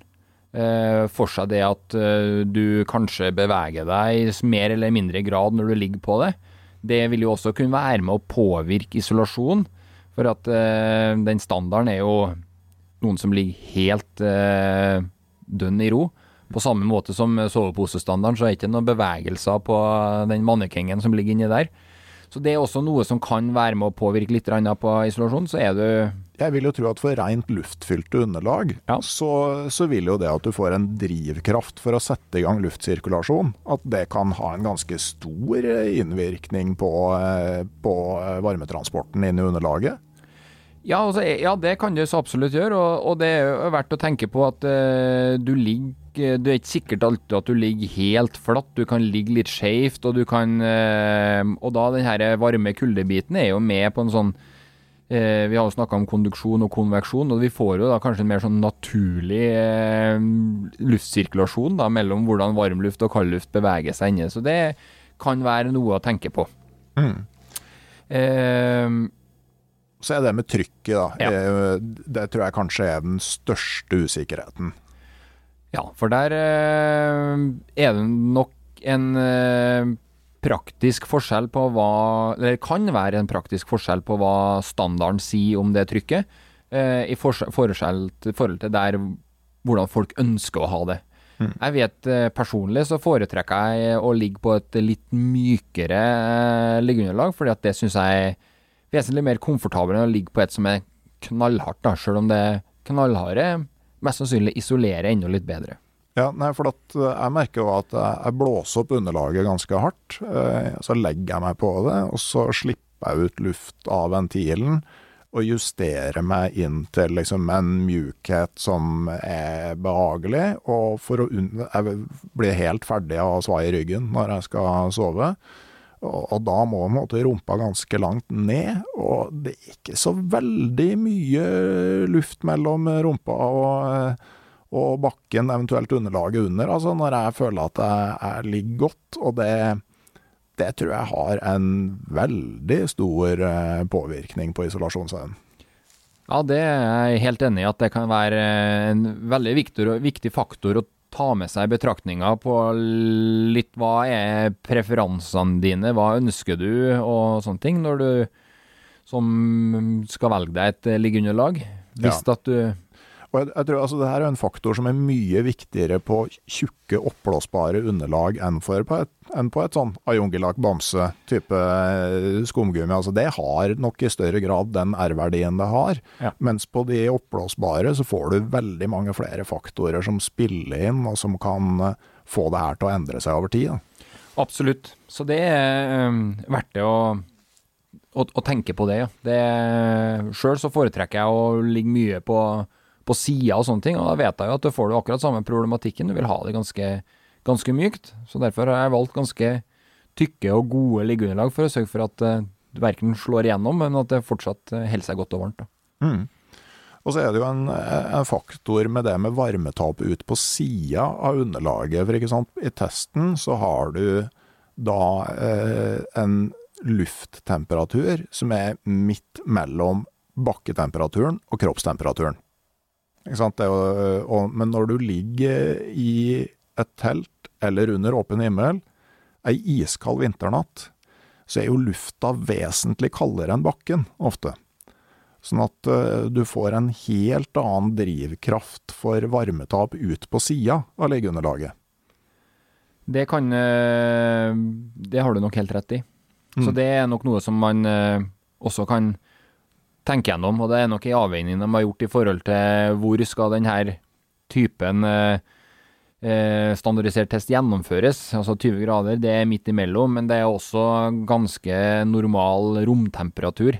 uh, for seg det at du kanskje beveger deg i mer eller mindre grad når du ligger på det. Det vil jo også kunne være med å påvirke isolasjon, for at den standarden er jo noen som ligger helt dønn i ro. På samme måte som soveposestandarden, så er det ikke noen bevegelser på den mannekengen som ligger inni der. Så det er også noe som kan være med å påvirke litt på isolasjon. Så er du Jeg vil jo tro at for rent luftfylte underlag, ja. så, så, vil jo det at du får en drivkraft for å sette i gang luftsirkulasjon, at det kan ha en ganske stor innvirkning på, eh, på varmetransporten inn i underlaget. Ja, altså, ja, det kan det så absolutt gjøre, og, og det er jo verdt å tenke på at uh, du ligger Det er ikke sikkert alltid at du ligger helt flatt, du kan ligge litt skjevt, og du kan uh, Og da den her varme kuldebiten er jo med på en sånn uh, Vi har jo snakka om konduksjon og konveksjon, og vi får jo da kanskje en mer sånn naturlig luftsirkulasjon da, mellom hvordan varmluft og kaldluft beveger seg inne. Så det kan være noe å tenke på. Mm. Så er det med trykket, da. Ja. Eh, det tror jeg kanskje er den største usikkerheten. Ja, for der eh, er det nok en eh, praktisk forskjell på hva Eller kan være en praktisk forskjell på hva standarden sier om det trykket, i forhold til der hvordan folk ønsker å ha det. Mm. Jeg vet personlig så foretrekker jeg å ligge på et litt mykere liggeunderlag, fordi at det syns jeg vesentlig mer komfortabel enn å ligge på et som er knallhardt, da, selv om det knallharde mest sannsynlig isolerer enda litt bedre. Ja, nei, for at eh, jeg merker jo at jeg blåser opp underlaget ganske hardt. Eh, så legger jeg meg på det, og så slipper jeg ut luft av ventilen og justerer meg inn til liksom en mjukhet som er behagelig. Og for å unn... Jeg blir helt ferdig av svai i ryggen når jeg skal sove. Og, da må måte, rumpa ganske langt ned, og det er ikke så veldig mye luft mellom rumpa og, og bakken, eventuelt underlaget under, altså når jeg føler at jeg ligger godt. Og det, det tror jeg har en veldig stor eh, påvirkning på isolasjonsevnen. Ja, det er jeg helt enig i at det kan være en veldig viktig, viktig faktor å ta med seg betraktninger på litt hva er preferansene dine, hva ønsker du og sånne ting, når du som skal velge deg et liggeunderlag. Hvis ja. at du og jeg, tror altså det her er en faktor som er mye viktigere på tjukke, oppblåsbare underlag enn, på et, enn på et sånn Ayungilak Bamse-type eh, skumgummi. Altså det har nok i større grad den R-verdien det har. Ja. Mens på de oppblåsbare så får du veldig mange flere faktorer som spiller inn, og som kan eh, få det her til å endre seg over tid. Da. Absolutt. Så det er um, verdt det å å, å, tenke på det, ja. Sjøl så foretrekker jeg å ligge mye på på sida og sånne ting. Og da vet jeg jo at du får du akkurat samme problematikken. Du vil ha det ganske, ganske mykt. Så derfor har jeg valgt ganske tykke og gode liggeunderlag for å sørge for at du verken slår igjennom, men at det fortsatt uh, holder seg godt og varmt. Mm. Og så er det jo en, en, faktor med det med varmetap ut på sida av underlaget. For ikke sant, i testen så har du da eh, en lufttemperatur som er midt mellom bakketemperaturen og kroppstemperaturen. Ikke sant? Det er jo, og, men når du ligger i et telt eller under åpen himmel ei iskald vinternatt, så er jo lufta vesentlig kaldere enn bakken, ofte. Sånn at uh, du får en helt annen drivkraft for varmetap ut på sida av liggeunderlaget. Det kan uh, Det har du nok helt rett i. Mm. Så det er nok noe som man også kan tenke gjennom, og det er nok en avveining de har gjort i forhold til hvor skal denne typen standardisert test gjennomføres. Altså 20 grader, det er midt imellom, men det er også ganske normal romtemperatur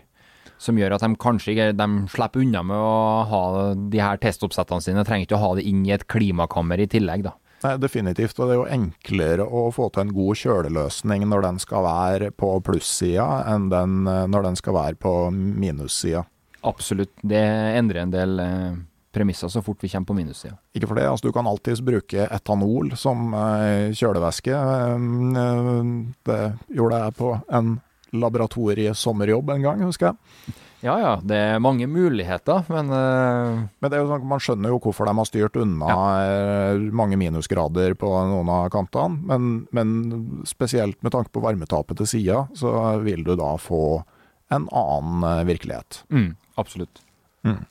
som gjør at de kanskje de slipper unna med å ha de her testoppsettene sine. Trenger ikke å ha det inn i et klimakammer i tillegg, da. Nei, Definitivt, og det er jo enklere å få til en god kjøleløsning når den skal være på plussida, enn den, når den skal være på minussida. Absolutt, det endrer en del eh, premisser så fort vi kommer på minussida. Ikke for det, altså du kan alltids bruke etanol som eh, kjølevæske. Eh, det gjorde jeg på en laboratoriesommerjobb en gang, husker jeg. Ja ja, det er mange muligheter, men uh... Men det er jo sånn, man skjønner jo hvorfor de har styrt unna ja. Eh, mange minusgrader på noen av kantene. Men, men, spesielt med tanke på varmetapet til sida, så vil du da få en annen eh, virkelighet. Mm, absolutt. Mm.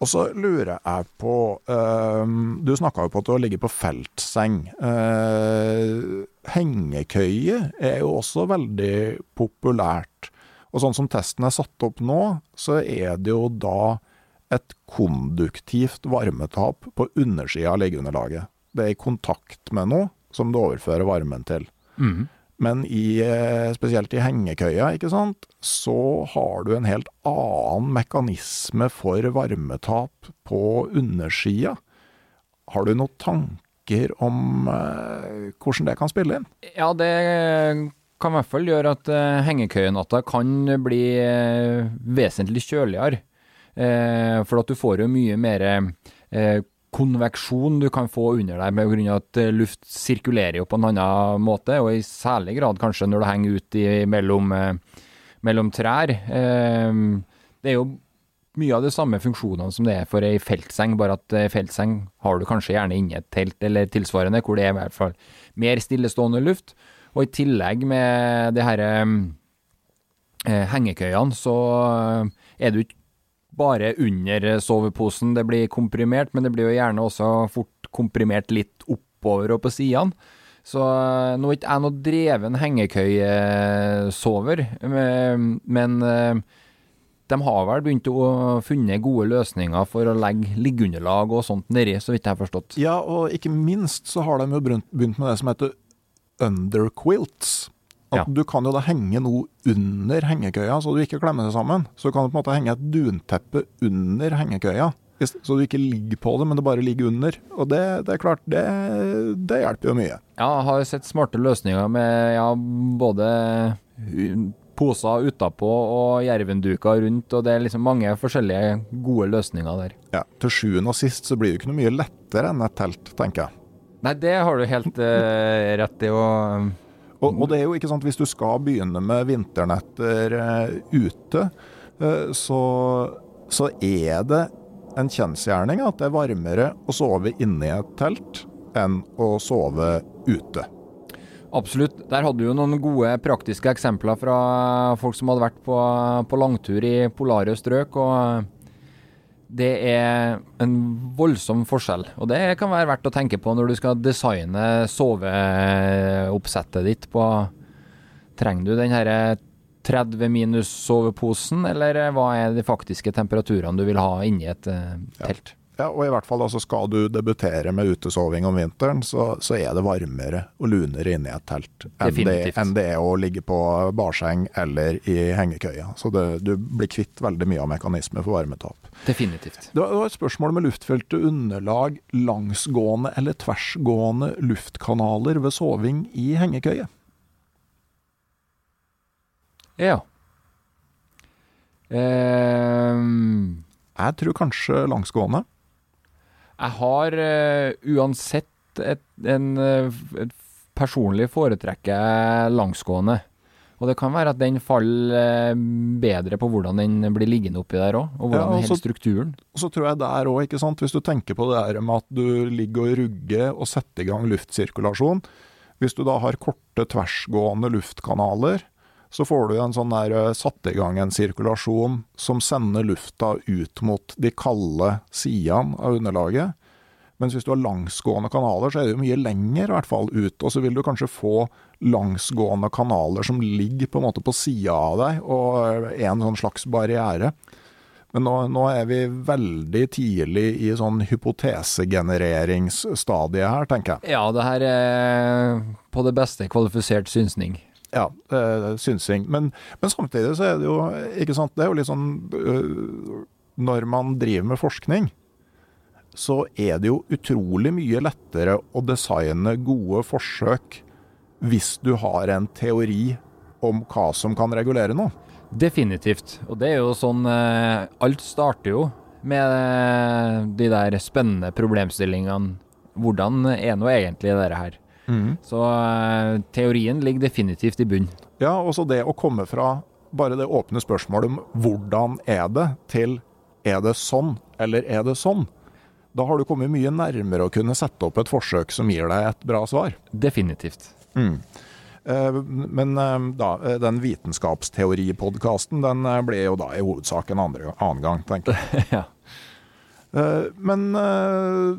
Og så lurer jeg på uh, Du snakka jo på at du har ligget på feltseng. Uh, hengekøye er jo også veldig populært. Og sånn som testen er satt opp nå, så er det jo da et konduktivt varmetap på undersida av liggeunderlaget. Det er i kontakt med noe som du overfører varmen til. Mm. Men i, eh, spesielt i hengekøya, ikke sant, så har du en helt annen mekanisme for varmetap på undersida. Har du noen tanker om eh, hvordan det kan spille inn? Ja, det kan i hvert fall gjøre at eh, hengekøyenatta kan bli eh, vesentlig kjøligere. Eh, for at du får jo mye mer eh, konveksjon du kan få under deg med grunn av at eh, luft sirkulerer jo på en annen måte, og i særlig grad kanskje når du henger ut i, mellom, eh, mellom, trær. Det er jo mye av de samme funksjonene som det er for ei feltseng, bare at feltseng har du kanskje gjerne inni et telt eller tilsvarende, hvor det er i hvert fall mer stillestående luft. Og i tillegg med de her eh, hengekøyene, så er du ikke bare under soveposen det blir komprimert, men det blir jo gjerne også fort komprimert litt oppover og på sidene. Så eh, nå er ikke jeg noe dreven hengekøyesover, men eh, de har vel begynt å funne gode løsninger for å legge liggeunderlag og sånt nedi, så vidt jeg har forstått. Ja, og ikke minst så har de jo begynt med det som heter underquilts. At ja. Du kan jo da henge noe under hengekøya, så du ikke klemmer det sammen. Så du kan du på en måte henge et dunteppe under hengekøya, så du ikke ligger på det, men det bare ligger under. Og det, det er klart, det, det, hjelper jo mye. Ja, jeg har sett smarte løsninger med ja, både poser utapå og jervenduker rundt, og det er liksom mange forskjellige gode løsninger der. Ja, Til sjuende og sist så blir det ikke noe mye lettere enn et telt, tenker jeg. Nei, det har du helt uh, rett i. og og, og, det er jo ikke sant, hvis du skal begynne med vinternetter uh, ute, uh, så, så, er det en kjensgjerning at det er varmere å sove inne i et telt enn å sove ute. Absolutt. Der hadde du jo noen gode praktiske eksempler fra folk som hadde vært på, på langtur i polare strøk. og det er en voldsom forskjell. Og det kan være verdt å tenke på når du skal designe soveoppsettet ditt på Trenger du den herre 30 minus-soveposen, eller hva er de faktiske temperaturene du vil ha inni et uh, telt? Ja. Ja, og i hvert fall altså skal du debutere med utesoving om vinteren, så, så er det varmere og lunere inne i et telt enn det, enn det, er å ligge på barseng eller i hengekøya. Så det, du blir kvitt veldig mye av mekanismer for varmetap. Definitivt. Det var et spørsmål med luftfylte underlag, langsgående eller tversgående luftkanaler ved soving i hengekøye. Ja. Um... Jeg tror kanskje langsgående. Jeg har uh, uansett et, en, eh, et personlig foretrekker langsgående. Og det kan være at den faller eh, bedre på hvordan den blir liggende oppi der òg, og hvordan Ja, og hele strukturen. Og så tror jeg der òg, ikke sant, hvis du tenker på det der med at du ligger og rugger og setter i gang luftsirkulasjon. Hvis du da har korte, tversgående luftkanaler, så får du en sånn der eh, satt i gang en sirkulasjon som sender lufta ut mot de kalde sidene av underlaget. Mens hvis du har langsgående kanaler, så er det jo mye lenger i hvert fall ut. Og så vil du kanskje få langsgående kanaler som ligger på en måte på sida av deg, og er en sånn slags barriere. Men nå, nå er vi veldig tidlig i sånn hypotesegenereringsstadiet her, tenker jeg. Ja, det her er på det beste kvalifisert synsning. Ja, eh, synsing. Men, men samtidig så er det jo, ikke sant, det er jo litt sånn øh, Når man driver med forskning, så er det jo utrolig mye lettere å designe gode forsøk hvis du har en teori om hva som kan regulere noe. Definitivt. Og det er jo sånn eh, Alt starter jo med eh, de der spennende problemstillingene. Hvordan er nå egentlig dette her? Så eh, teorien ligger definitivt i bunn. Ja, og så det å komme fra bare det åpne spørsmålet om hvordan er det, til er det sånn, eller er det sånn? Da har du kommet mye nærmere å kunne sette opp et forsøk som gir deg et bra svar. Definitivt. Mm. Men eh, da, eh, den vitenskapsteoripodkasten, den blir ble jo da i hovedsak en andre, annen gang, tenker jeg. ja. Eh, Men eh,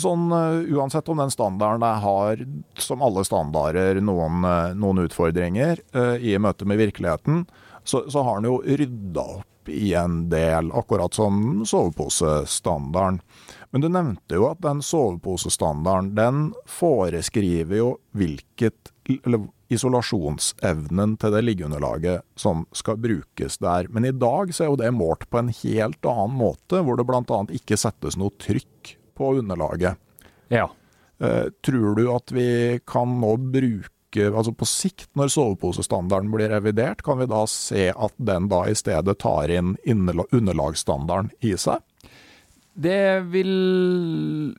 sånn eh, uansett om den standarden har, som alle standarder, noen, eh, noen utfordringer eh, i møte med virkeligheten, så, så har den jo rydda opp i en del, akkurat som soveposestandarden. Men du nevnte jo at den soveposestandarden, den foreskriver jo hvilket eller isolasjonsevnen til det liggeunderlaget som skal brukes der. Men i dag så er jo det målt på en helt annen måte, hvor det bl.a. ikke settes noe trykk på underlaget. ja. Eh, tror du at vi kan nå bruke Altså på sikt, når soveposestandarden blir revidert, kan vi da se at den da i stedet tar inn underlagsstandarden i seg? Det vil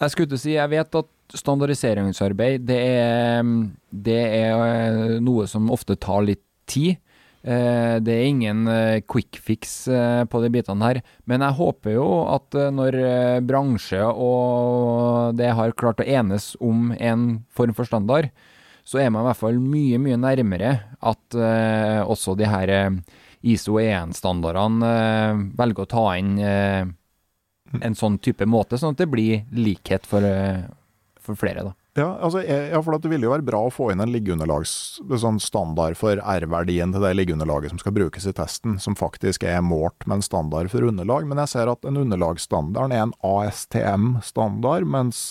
Jeg skulle ikke si, jeg vet at standardiseringsarbeid, det er, det er noe som ofte tar litt tid. Eh, Det er ingen eh, quick fix eh, på de bitene her, men jeg håper jo at når bransje og det har klart å enes om en form for standard, så er man i hvert fall mye, mye nærmere at også de her ISO 1-standardene eh, velger å ta inn en sånn type måte, sånn at det blir likhet for, for flere, da. Ja, altså, ja, for det ville jo være bra å få inn en liggeunderlags sånn standard for R-verdien til det liggeunderlaget som skal brukes i testen, som faktisk er målt med en standard for underlag. Men jeg ser at en underlagsstandard er en ASTM-standard, mens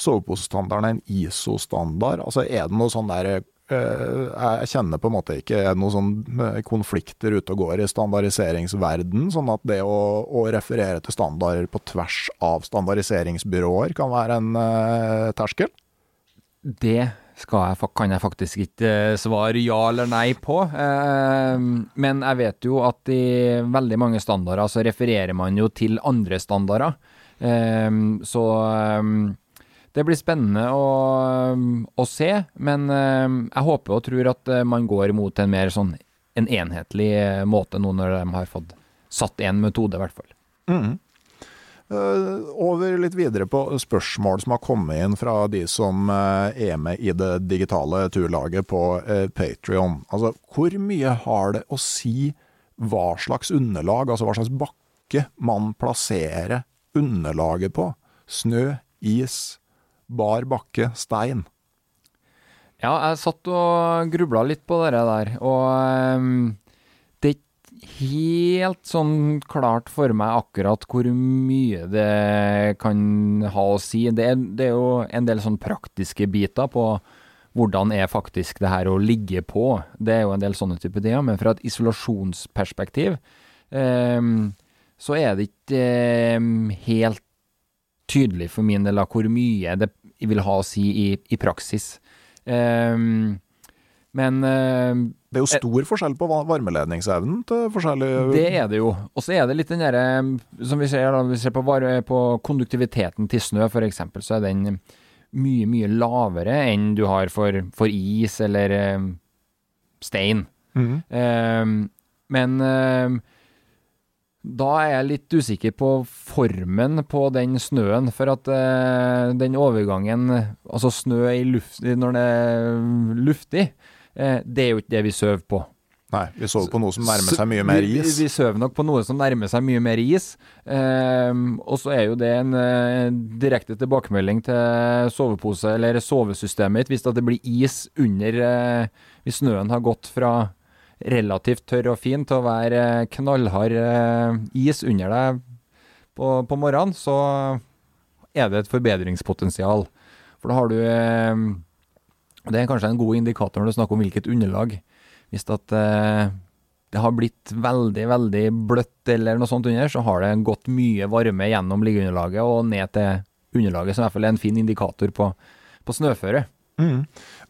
soveposestandarden er en ISO-standard. Altså er det noe sånn der eh, Jeg kjenner på en måte ikke er det noen sånn eh, konflikter ute og går i standardiseringsverden, sånn at det å, å referere til standarder på tvers av standardiseringsbyråer kan være en eh, terskel? Det jeg, kan jeg faktisk ikke eh, svare ja eller nei på. Eh, men jeg vet jo at i veldig mange standarder så refererer man jo til andre standarder. Eh, så eh, det blir spennende å, å se. Men jeg håper og tror at eh, man går mot en mer sånn en enhetlig eh, måte nå når de har fått satt en metode, i hvert fall. Eh, over litt videre på spørsmål som har kommet inn fra de som eh, er med i det digitale turlaget på uh, Patrion. Altså, hvor mye har det å si hva slags underlag, altså hva slags bakke man plasserer underlaget på? Snø, is, bar bakke, stein. Ja, jeg satt og grubla litt på det der, og ehm, det er ikke helt sånn klart for meg akkurat hvor mye det kan ha å si. Det er, det er jo en del sånn praktiske biter på hvordan er faktisk det her å ligge på. Det er jo en del sånne typer ting, men fra et isolasjonsperspektiv eh, så er det ikke eh, helt tydelig for min del av hvor mye det vil ha å si i, i praksis. Eh, men ehm, Det er jo stor forskjell på varmeledningsevnen til forskjellige det er det jo. Og så er det litt den derre Som vi ser, da, vi ser på, på konduktiviteten til snø, f.eks., så er den mye, mye lavere enn du har for, for is eller eh, stein. Mm. Eh, men eh, da er jeg litt usikker på formen på den snøen, for at eh, den overgangen Altså snø i luft, når det er luftig, det er jo ikke det vi sover på. Nei, vi sover på noe som nærmer seg mye mer is. Vi, vi sover nok på noe som nærmer seg mye mer is. Ehm, og så er jo det en eh, direkte tilbakemelding til sovepose, eller sovesystemet ditt, hvis det blir is under eh, Hvis snøen har gått fra relativt tørr og fin til å være eh, knallhard eh, is under deg på, på morgenen, så er det et forbedringspotensial. For da har du eh, og Det er kanskje en god indikator når du snakker om hvilket underlag. Hvis at eh, det har blitt veldig, veldig bløtt eller noe sånt under, så har det gått mye varme gjennom liggeunderlaget og ned til underlaget, som i hvert fall er en fin indikator på, på snøføre. Mm.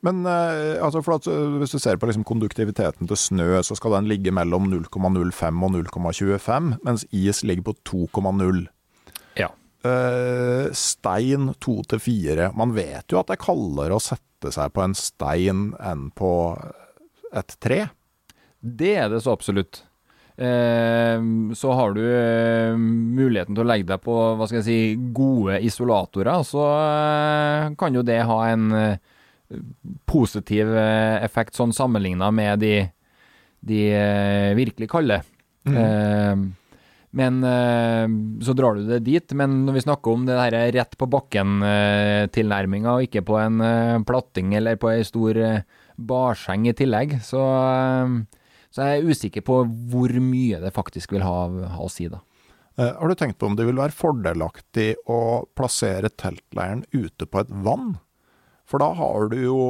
Men eh, altså at, eh, hvis du ser på liksom konduktiviteten til snø, så skal den ligge mellom 0,05 og 0,25, mens is ligger på 2,0. Eh, stein 2 til 4. Man vet jo at det er kaldere å sette seg på en stein enn på et tre. Det er det så absolutt. Eh, så har du eh, muligheten til å legge deg på hva skal jeg si, gode isolatorer, så kan jo det ha en positiv effekt sånn sammenligna med de, de virkelig kalde. Eh, men eh, så drar du det dit. Men når vi snakker om det der rett på bakken-tilnærminga, og ikke på en eh, platting eller på ei stor eh, barseng i tillegg, så, eh, så er jeg usikker på hvor mye det faktisk vil ha, ha å si, da. Eh, har du tenkt på om det vil være fordelaktig å plassere teltleiren ute på et vann? For da har du jo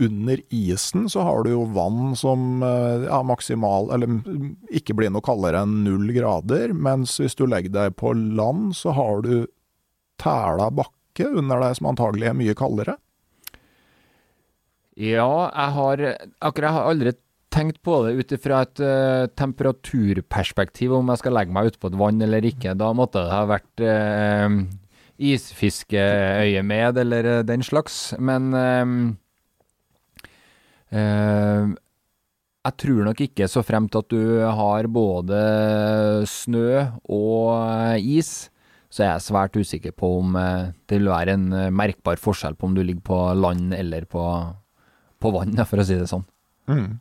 under isen så har du jo vann som eh, ja, maksimal Eller mm, ikke blir noe kaldere enn null grader. Mens hvis du legger deg på land, så har du tæla bakke under deg som antagelig er mye kaldere. Ja, jeg har akkurat jeg har aldri tenkt på det ut ifra et uh, temperaturperspektiv, om jeg skal legge meg utpå et vann eller ikke. Da måtte det ha vært uh, isfiskeøyemed eller uh, den slags. Men eh, eh, jeg tror nok ikke så fremt at du har både snø og eh, is, så jeg er svært usikker på om eh, det vil være en eh, merkbar forskjell på om du ligger på land eller på, på vann, for å si det sånn. Mm.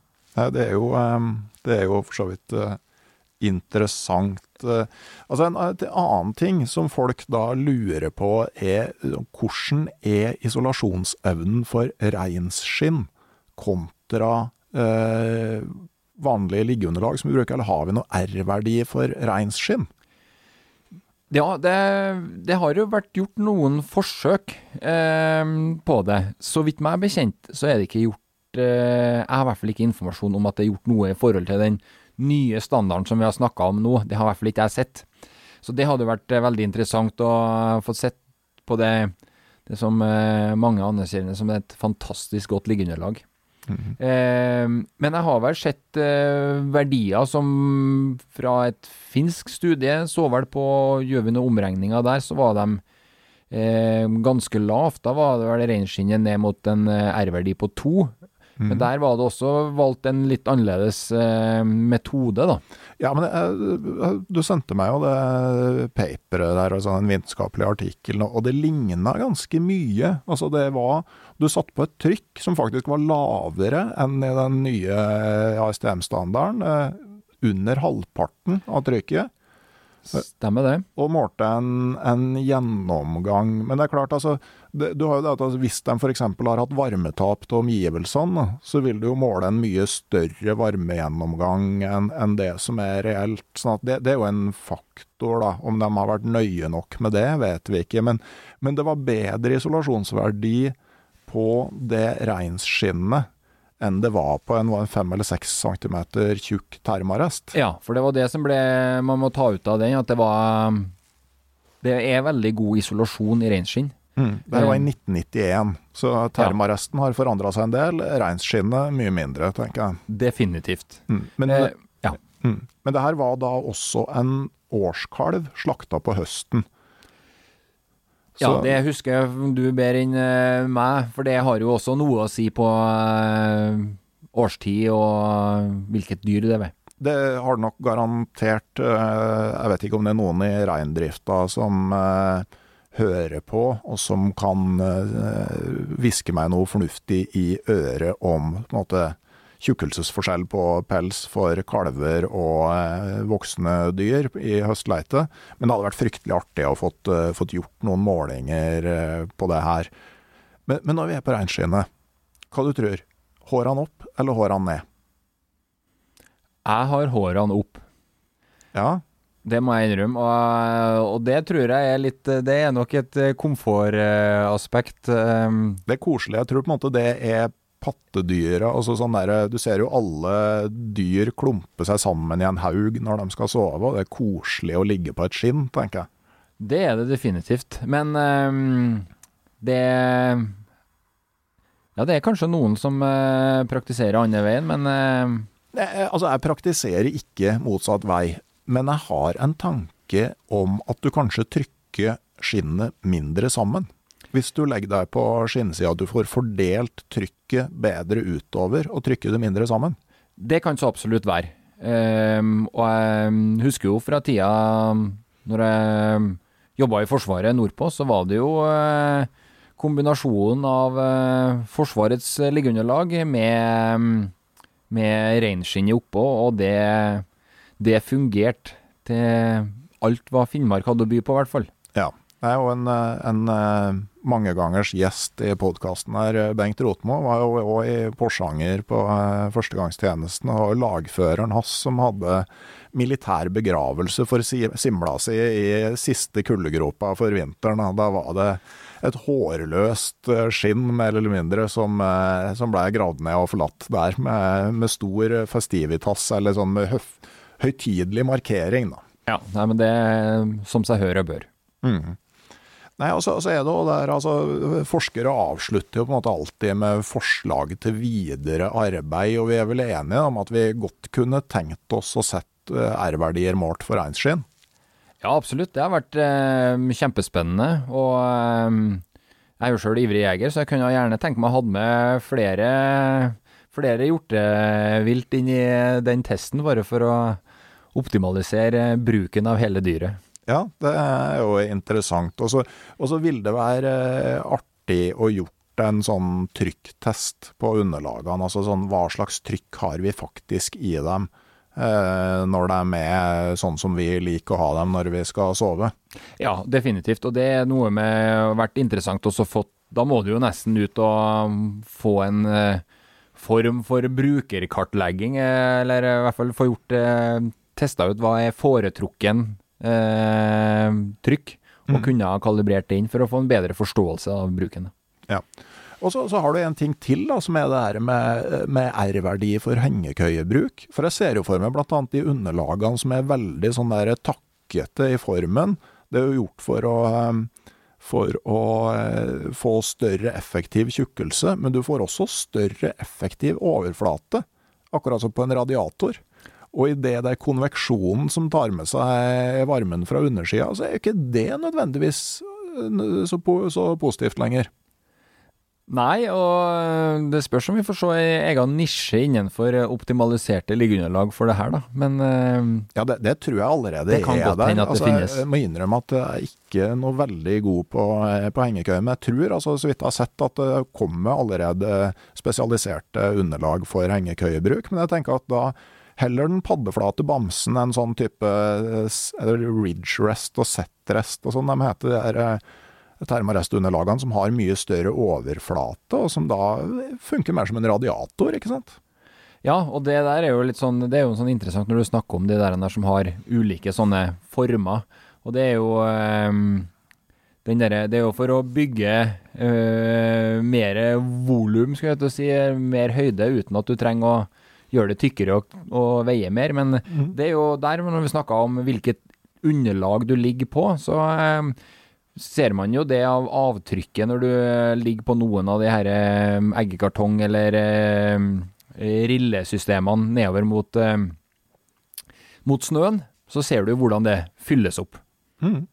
Det er jo, eh, det er jo for så vidt eh, interessant. eh, Altså En en annen ting som folk da lurer på, er eh, hvordan er isolasjonsevnen for reinsskinn kontra eh, vanlige liggeunderlag som vi bruker, eller har vi noe R-verdi for reinskinn? Ja, det, det har jo vært gjort noen forsøk eh, på det. Så vidt meg er bekjent, så er det ikke gjort eh, Jeg har i hvert fall ikke informasjon om at det er gjort noe i forhold til den nye standarden som vi har snakka om nå. Det har i hvert fall ikke jeg sett. Så det hadde vært eh, veldig interessant å få sett på det, det som eh, mange anerkjenner som et fantastisk godt liggeunderlag. Eh, men jeg har vel sett eh, verdier som fra et finsk studie, så vel på Gjør vi noen omregninger der, så var de eh, ganske lavt. Da var det vel reinskinnet ned mot en eh, R-verdi på to. Men der var det også valgt en litt annerledes eh, metode, da. Ja, men eh, du sendte meg jo det paperet der, altså den vitenskapelige artikkelen, og det ligna ganske mye. Altså det var Du satte på et trykk som faktisk var lavere enn i den nye ASTM-standarden. Eh, under halvparten av trykket. Stemmer det? Og målte en, en gjennomgang. Men det er klart, altså det, Du har jo det at altså, hvis de f.eks. har hatt varmetap til omgivelsene, så vil du jo måle en mye større varmegjennomgang enn en det som er reelt. sånn at det, det er jo en faktor, da. Om de har vært nøye nok med det, vet vi ikke. Men, men det var bedre isolasjonsverdi på det reinskinnet enn det var på en, fem eller seks centimeter tjukk termarest. Ja, for det var det som ble Man må ta ut av den, at det var Det er veldig god isolasjon i reinskinn. Mm. Det var i 1991, så termaresten har forandra seg en del. Reinskinnet mye mindre, tenker jeg. Definitivt. Mm. Men, Eh, ja. mm. Men det her var da også en årskalv slakta på høsten. Ja, det husker jeg du bedre enn eh, meg, for det har jo også noe å si på eh, årstid og hvilket dyr det er. Det har nok garantert Jeg vet ikke om det er noen i reindrifta som hører på, og som kan hviske meg noe fornuftig i øret om på en måte, tjukkelsesforskjell på pels for kalver og eh, voksne dyr i høstleite. Men det hadde vært fryktelig artig å fått, uh, fått gjort noen målinger på det her. Men, men, når vi er på reinskinnet, hva du tror? Hårene opp eller hårene ned? Jeg har hårene opp. Ja? Det må jeg innrømme, og, og, det tror jeg er litt Det er nok et komfortaspekt. Det er koselig. Jeg tror på en måte det er pattedyra altså sånn der, Du ser jo alle dyr klumpe seg sammen i en haug når de skal sove, og det er koselig å ligge på et skinn, tenker jeg. Det er det definitivt. Men um, det Ja, det er kanskje noen som uh, praktiserer andre veien, men uh, Altså, jeg praktiserer ikke motsatt vei, men jeg har en tanke om at du kanskje trykker skinnet mindre sammen. Hvis du legger deg på skinnsida, du får fordelt trykket bedre utover og trykker det mindre sammen? Det kan så absolutt være. Um, og jeg husker jo fra tida når jeg jobba i Forsvaret nordpå, så var det jo uh, kombinasjonen av uh, Forsvarets liggeunderlag med, med reinskinnet oppå, og det, det fungerte til alt hva Finnmark hadde å by på, i hvert fall. Ja. Jeg er jo en, en mangegangers gjest i podkasten her, Bengt Rotmo, var jo òg i Porsanger på eh, førstegangstjenesten. Og lagføreren hans som hadde militær begravelse for simla si i siste kuldegropa for vinteren. Da var det et hårløst eh, skinn, mer eller mindre, som, eh, som ble gravd ned og forlatt der. Med, med stor festivitas, eller sånn med høf, høytidelig markering, da. Ja, nei, men det er som seg hør og bør. Mm. Nei, altså, altså er det der, altså, Forskere avslutter jo på en måte alltid med forslag til videre arbeid, og vi er vel enige om at vi godt kunne tenkt oss å sett eh, R-verdier målt for reinskinn? Ja, absolutt. Det har vært eh, kjempespennende. Og eh, jeg er jo sjøl ivrig jeger, så jeg kunne gjerne tenke meg å ha med flere, flere hjortevilt inn i den testen, bare for å optimalisere bruken av hele dyret. Ja, det er jo interessant. Og så vil det være eh, artig å gjort en sånn trykktest på underlagene. Altså sånn hva slags trykk har vi faktisk i dem eh, når de er sånn som vi liker å ha dem når vi skal sove? Ja, definitivt. Og det er noe med vært interessant også fått Da må du jo nesten ut og um, få en eh, form for brukerkartlegging, eller i hvert fall få gjort testa ut hva er foretrukken eh, trykk, og mm. kunne ha kalibrert det inn for å få en bedre forståelse av bruken. Ja. Og så, så, har du en ting til, da, som er det her med, med R-verdi for hengekøyebruk. For jeg ser jo for meg bl.a. de underlagene som er veldig sånn der takkete i formen. Det er jo gjort for å, eh, for å eh, få større effektiv tjukkelse, men du får også større effektiv overflate. Akkurat som på en radiator. Og i det er konveksjonen som tar med seg varmen fra undersida, så er ikke det nødvendigvis så, så, så positivt lenger. Nei, og det spørs om vi får se ei egen nisje innenfor optimaliserte liggeunderlag for det her, da. Men øh, Ja, det, det tror jeg allerede det kan er godt der. At altså, det finnes. Jeg må innrømme at jeg er ikke noe veldig god på, på hengekøye, men jeg tror, altså, så vidt jeg har sett, at det kommer allerede spesialiserte underlag for hengekøyebruk. Men jeg tenker at da heller den paddeflate bamsen enn sånn type ridge rest og set rest og sånn. De heter de her eh, termarest-underlagene som har mye større overflate, og som da funker mer som en radiator, ikke sant? Ja, og det der er jo litt sånn Det er jo sånn interessant når du snakker om de der, der som har ulike sånne former. Og det er jo um, der, Det er jo for å bygge øh, mer volum, skal jeg si, mer høyde, uten at du trenger å gjøre det tykkere og, og veie mer. Men mm. det er jo der, når vi snakker om hvilket underlag du ligger på, så eh, ser man jo det av avtrykket når du eh, ligger på noen av de her eh, eggekartong- eller eh, rillesystemene nedover mot, eh, mot snøen. Så ser du hvordan det fylles opp. Mm.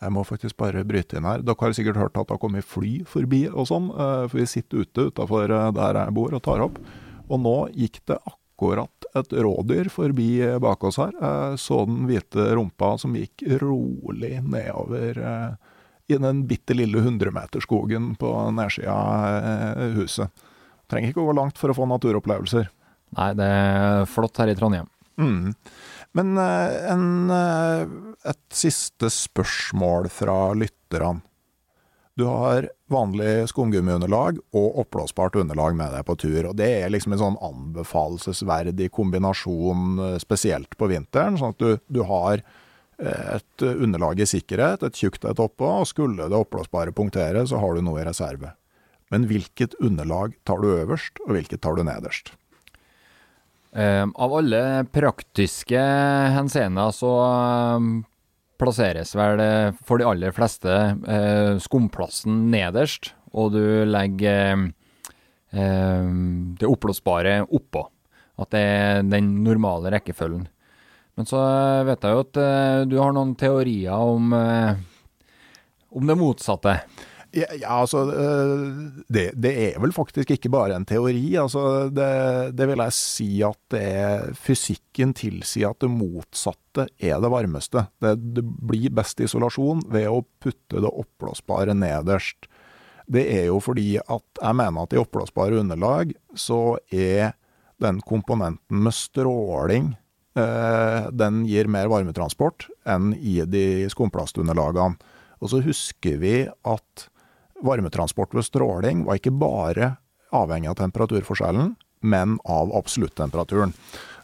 Jeg må faktisk bare bryte inn her. Dere har sikkert hørt at det har kommet fly forbi og sånn, eh, for vi sitter ute utafor der jeg bor og tar opp. Og nå gikk det akkurat et rådyr forbi bak oss her. Jeg så den hvite rumpa som gikk rolig nedover eh, i den bitte lille hundremeterskogen på nedsida av huset. Trenger ikke gå langt for å få naturopplevelser. Nei, det er flott her i Trondheim. Mm. Men en, et siste spørsmål fra lytterne. Du har vanlig skumgummiunderlag og oppblåsbart underlag med deg på tur. og Det er liksom en sånn anbefalesverdig kombinasjon, spesielt på vinteren. Sånn at du, du har et underlag i sikkerhet, et tjukt et oppå, og skulle det oppblåsbare punktere, så har du noe i reserve. Men hvilket underlag tar du øverst, og hvilket tar du nederst? Uh, av alle praktiske henseender så uh, plasseres vel uh, for de aller fleste skumplassen nederst, og du legger det oppblåsbare oppå. At det er den normale rekkefølgen. Men så vet jeg jo at du har noen teorier om, om det motsatte. Ja, altså det, det, er vel faktisk ikke bare en teori. Altså det, det vil jeg si at det er Fysikken tilsier at det motsatte er det varmeste. Det, det blir best isolasjon ved å putte det oppblåsbare nederst. Det er jo fordi at jeg mener at i oppblåsbare underlag så er den komponenten med stråling eh, den gir mer varmetransport enn i de skumplastunderlagene. Og så husker vi at varmetransport ved stråling var ikke bare avhengig av temperaturforskjellen, men av absoluttemperaturen.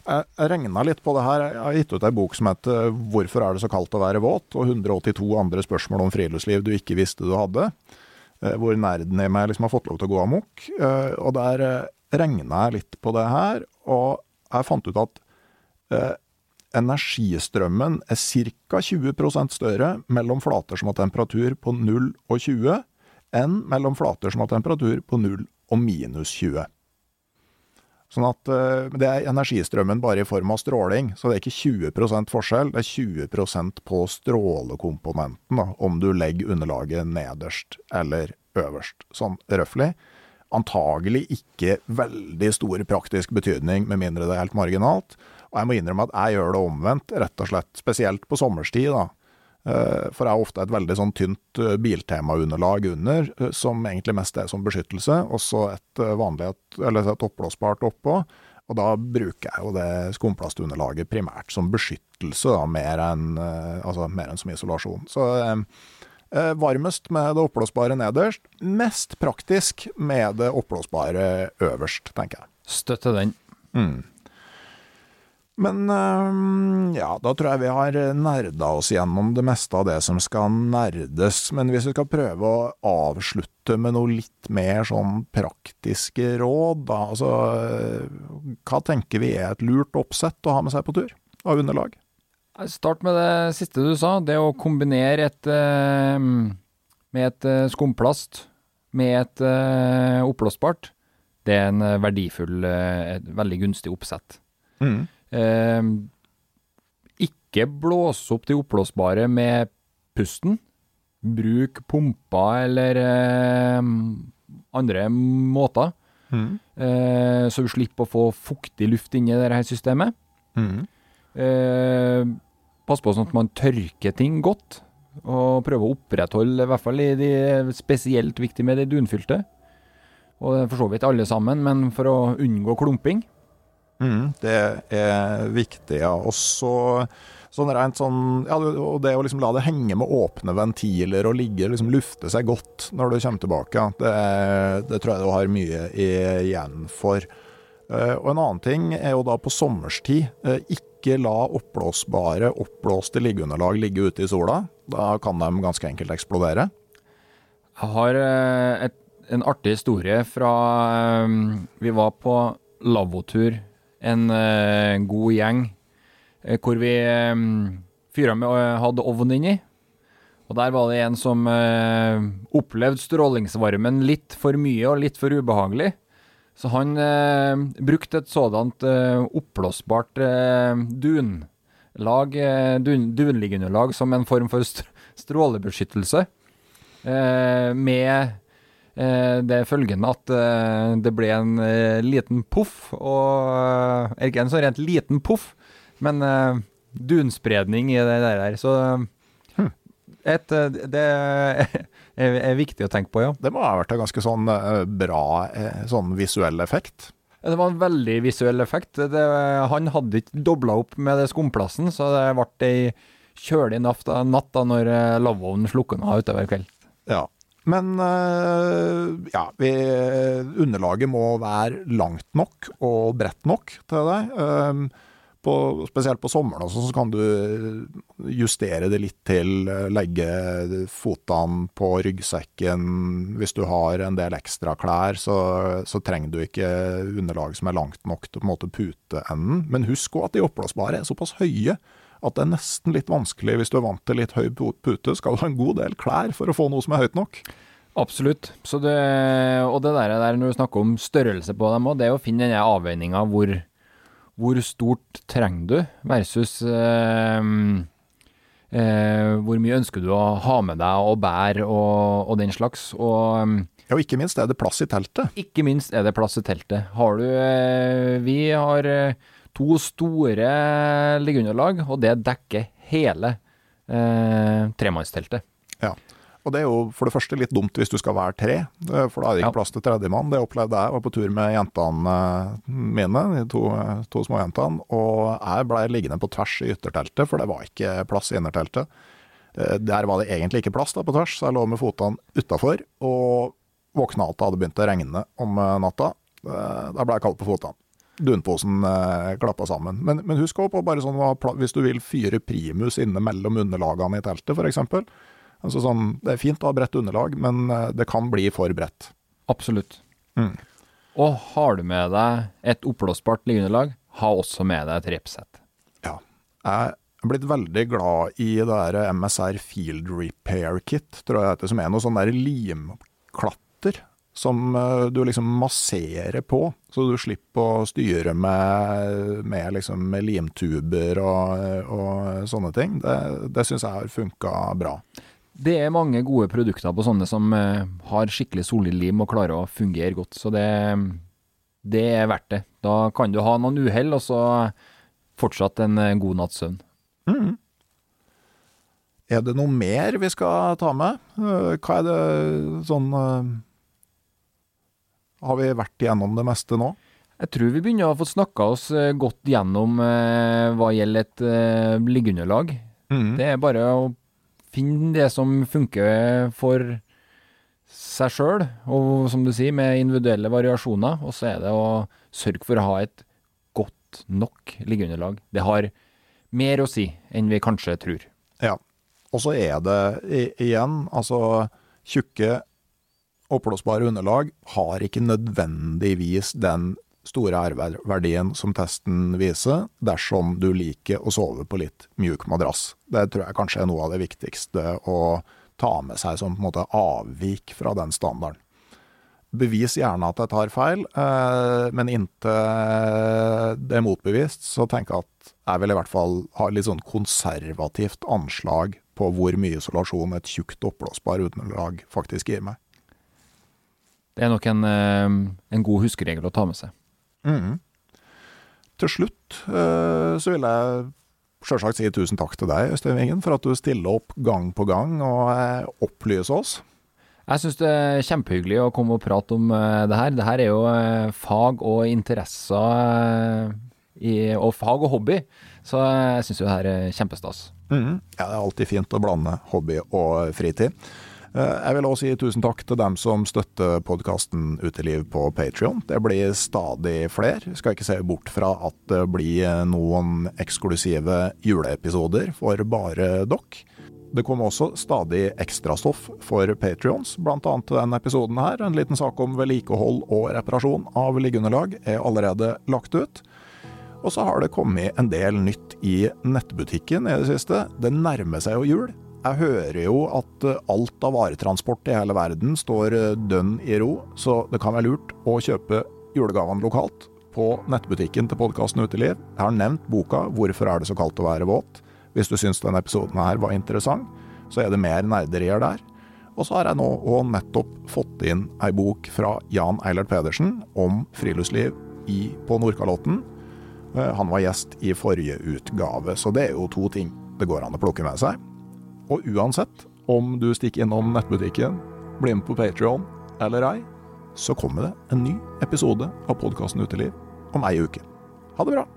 Jeg regna litt på det her. Jeg har gitt ut ei bok som heter 'Hvorfor er det så kaldt å være våt?' og 182 andre spørsmål om friluftsliv du ikke visste du hadde. Eh, hvor nerden i meg liksom har fått lov til å gå amok. Eh, og der eh, regna jeg litt på det her, og jeg fant ut at energistrømmen er ca. 20% større mellom flater som har temperatur på 0 og 20, enn mellom flater som har temperatur på 0 og minus 20. Sånn at uh, Det er energistrømmen bare i form av stråling, så det er ikke 20% forskjell. Det er 20% på strålekomponenten, da, om du legger underlaget nederst eller øverst, sånn røftlig. Antagelig ikke veldig stor praktisk betydning, med mindre det er helt marginalt. Og jeg må innrømme at jeg gjør det omvendt, rett og slett. Spesielt på sommerstid, da. Eh, for det er ofte et veldig sånn tynt eh, biltemaunderlag under, eh, som egentlig mest er som beskyttelse, og så et vanlig, eller et oppblåsbart oppå. Og da bruker jeg jo det skumplastunderlaget primært som beskyttelse, da, mer enn altså, mer enn som isolasjon. Så eh, varmest med det oppblåsbare nederst, mest praktisk med det oppblåsbare øverst, tenker jeg. Støtter den. Mm. Men ehm, ja, da tror jeg vi har nerda oss gjennom det meste av det som skal nerdes. Men hvis vi skal prøve å avslutte med noe litt mer sånn praktiske råd, da. Altså, hva tenker vi er et lurt oppsett å ha med seg på tur av underlag? Start med det siste du sa. Det å kombinere et eh, med et eh, skumplast med et eh, oppblåsbart. Det er en verdifull, et veldig gunstig oppsett. Mm. Eh, ikke blås opp de oppblåsbare med pusten. Bruk pumper eller eh, andre måter. Mm. Eh, så du slipper å få fuktig luft inn i dette systemet. Mm. Eh, pass på sånn at man tørker ting godt. Og prøver å opprettholde, i hvert fall i de spesielt viktige med de dunfylte. Og det for så vidt alle sammen, men for å unngå klumping. Mm, det er viktig, ja. Og så sånn rent sånn Ja, og det å liksom la det henge med åpne ventiler og ligge liksom lufte seg godt når du kommer tilbake, det, det tror jeg du har mye igjen for. Eh, og en annen ting er jo da på sommerstid. Eh, ikke la oppblåsbare, oppblåste liggeunderlag ligge ute i sola. Da kan de ganske enkelt eksplodere. Jeg har eh, et, en artig historie fra Vi var på lavvotur en uh, god gjeng uh, hvor vi um, fyra med hadde ovn inni. Og der var det en som opplevde strålingsvarmen litt for mye og litt for ubehagelig. Så han brukte et sådant oppblåsbart dunlag, dun, dunliggeunderlag, som en form for st strålebeskyttelse. med Eh, det er følgende at eh, det ble en eh, liten poff, og eh, Ikke en sånn rent liten poff, men eh, dunspredning i det der. Så et, eh, det er, viktig å tenke på, ja. Det må ha vært en ganske sånn eh, bra eh, sånn visuell effekt. Det var en veldig visuell effekt. Det, han hadde ikke dobla opp med det skumplassen, så det ble ei kjølig natt, da når lavvoen slukna utover kveld. Ja. Men øh, ja, vi, underlaget må være langt nok og bredt nok til deg. Um, på, spesielt på sommeren også, så kan du justere det litt til. Legge fotene på ryggsekken. Hvis du har en del ekstra klær, så, så trenger du ikke underlag som er langt nok til på en måte. Men husk òg at de oppblåsbare er såpass høye at det er nesten litt vanskelig hvis du er vant til litt høy pute. Skal du ha en god del klær for å få noe som er høyt nok? Absolutt. Det, og det der, der, når du snakker om størrelse på dem òg, det er å finne denne avveininga hvor, hvor stort trenger du, versus eh, eh, hvor mye ønsker du å ha med deg og bære og, og den slags. Og ja, og ikke minst er det plass i teltet. Ikke minst er det plass i teltet. Har du eh, Vi har eh, to store liggeunderlag, og det dekker hele eh, tremannsteltet. Ja. Og det er jo for det første litt dumt hvis du skal være tre, eh, for da er det ikke ja. plass til tredjemann. Det opplevde jeg. Jeg var på tur med jentene eh, mine, de to, to småjentene, og jeg blei liggende på tvers i ytterteltet, for det var ikke plass i innerteltet. Eh, der var det egentlig ikke plass da på tvers, så jeg lå med fotene utafor, og våkna at det hadde begynt å regne om natta. Da ble jeg kald på fotene dunposen eh, klappa sammen. Men, men husk også på bare sånn hvis du vil fyre primus inne mellom underlagene i teltet, f.eks. Altså sånn, det er fint å ha bredt underlag, men eh, det kan bli for bredt. Absolutt. Mm. Og har du med deg et oppblåsbart liggeunderlag, ha også med deg et repsett. Ja. Jeg er blitt veldig glad i det der MSR Field Repair Kit, tror jeg det heter, som er noe sånn der limklatter som eh, du liksom masserer på, så du slipper å styre med, med, liksom, med limtuber og, og, sånne ting. Det, det syns jeg har funka bra. Det er mange gode produkter på sånne som uh, har skikkelig solid lim og klarer å fungere godt, så det, det er verdt det. Da kan du ha noen uhell, og så fortsatt en uh, god natts søvn. Mm. Er det noe mer vi skal ta med? Hva er det sånn har vi vært igjennom det meste nå? Jeg tror vi begynner å få snakka oss eh, godt gjennom eh, hva gjelder et eh, liggeunderlag. Mm. Det er bare å finne det som funker for seg sjøl, og som du sier, med individuelle variasjoner. Og så er det å sørge for å ha et godt nok liggeunderlag. Det har mer å si enn vi kanskje tror. Ja. Og så er det igjen, altså tjukke Oppblåsbare underlag har ikke nødvendigvis den store R-verdien som testen viser, dersom du liker å sove på litt mjuk madrass. Det tror jeg kanskje er noe av det viktigste å ta med seg som på en måte avvik fra den standarden. Bevis gjerne at jeg tar feil, eh, men inntil det er motbevist, så tenker jeg at jeg vil i hvert fall ha litt sånn konservativt anslag på hvor mye isolasjon et tjukt oppblåsbar underlag faktisk gir meg. Det er nok en, eh, en god huskeregel å ta med seg. Mm. Til slutt eh, så vil jeg sjølsagt si tusen takk til deg, Øystein Wingen, for at du stiller opp gang på gang og eh, opplyser oss. Jeg syns det er kjempehyggelig å komme og prate om det her. Det her er jo fag og interesser i, og fag og hobby, så jeg syns jo det her er kjempestas. Mm. Ja, det er alltid fint å blande hobby og fritid. Eh, jeg vil også si tusen takk til dem som støtter podkasten Uteliv på Patrion. Det blir stadig flere. Skal ikke se bort fra at det blir noen eksklusive juleepisoder for bare dere. Det kommer også stadig ekstrastoff for patrions, bl.a. denne episoden her. En liten sak om vedlikehold og reparasjon av liggeunderlag er allerede lagt ut. Og så har det kommet en del nytt i nettbutikken i det siste. Det nærmer seg jo jul. Jeg hører jo at eh, alt av varetransport i hele verden står eh, dønn i ro, så det kan være lurt å kjøpe julegavene lokalt på nettbutikken til podkasten Uteliv. Jeg har nevnt boka 'Hvorfor er det så kaldt å være våt'. Hvis du syns denne episoden her var interessant, så er det mer nerderier der. Og så har jeg nå òg nettopp fått inn ei bok fra Jan Eilert Pedersen om friluftsliv i, på Nordkalotten. Eh, han var gjest i forrige utgave, så det er jo to ting det går an å plukke med seg. Og uansett om du stikker innom nettbutikken, blir med på Patrion eller ei, så kommer det en ny episode av podkasten Uteliv om ei uke. Ha det bra!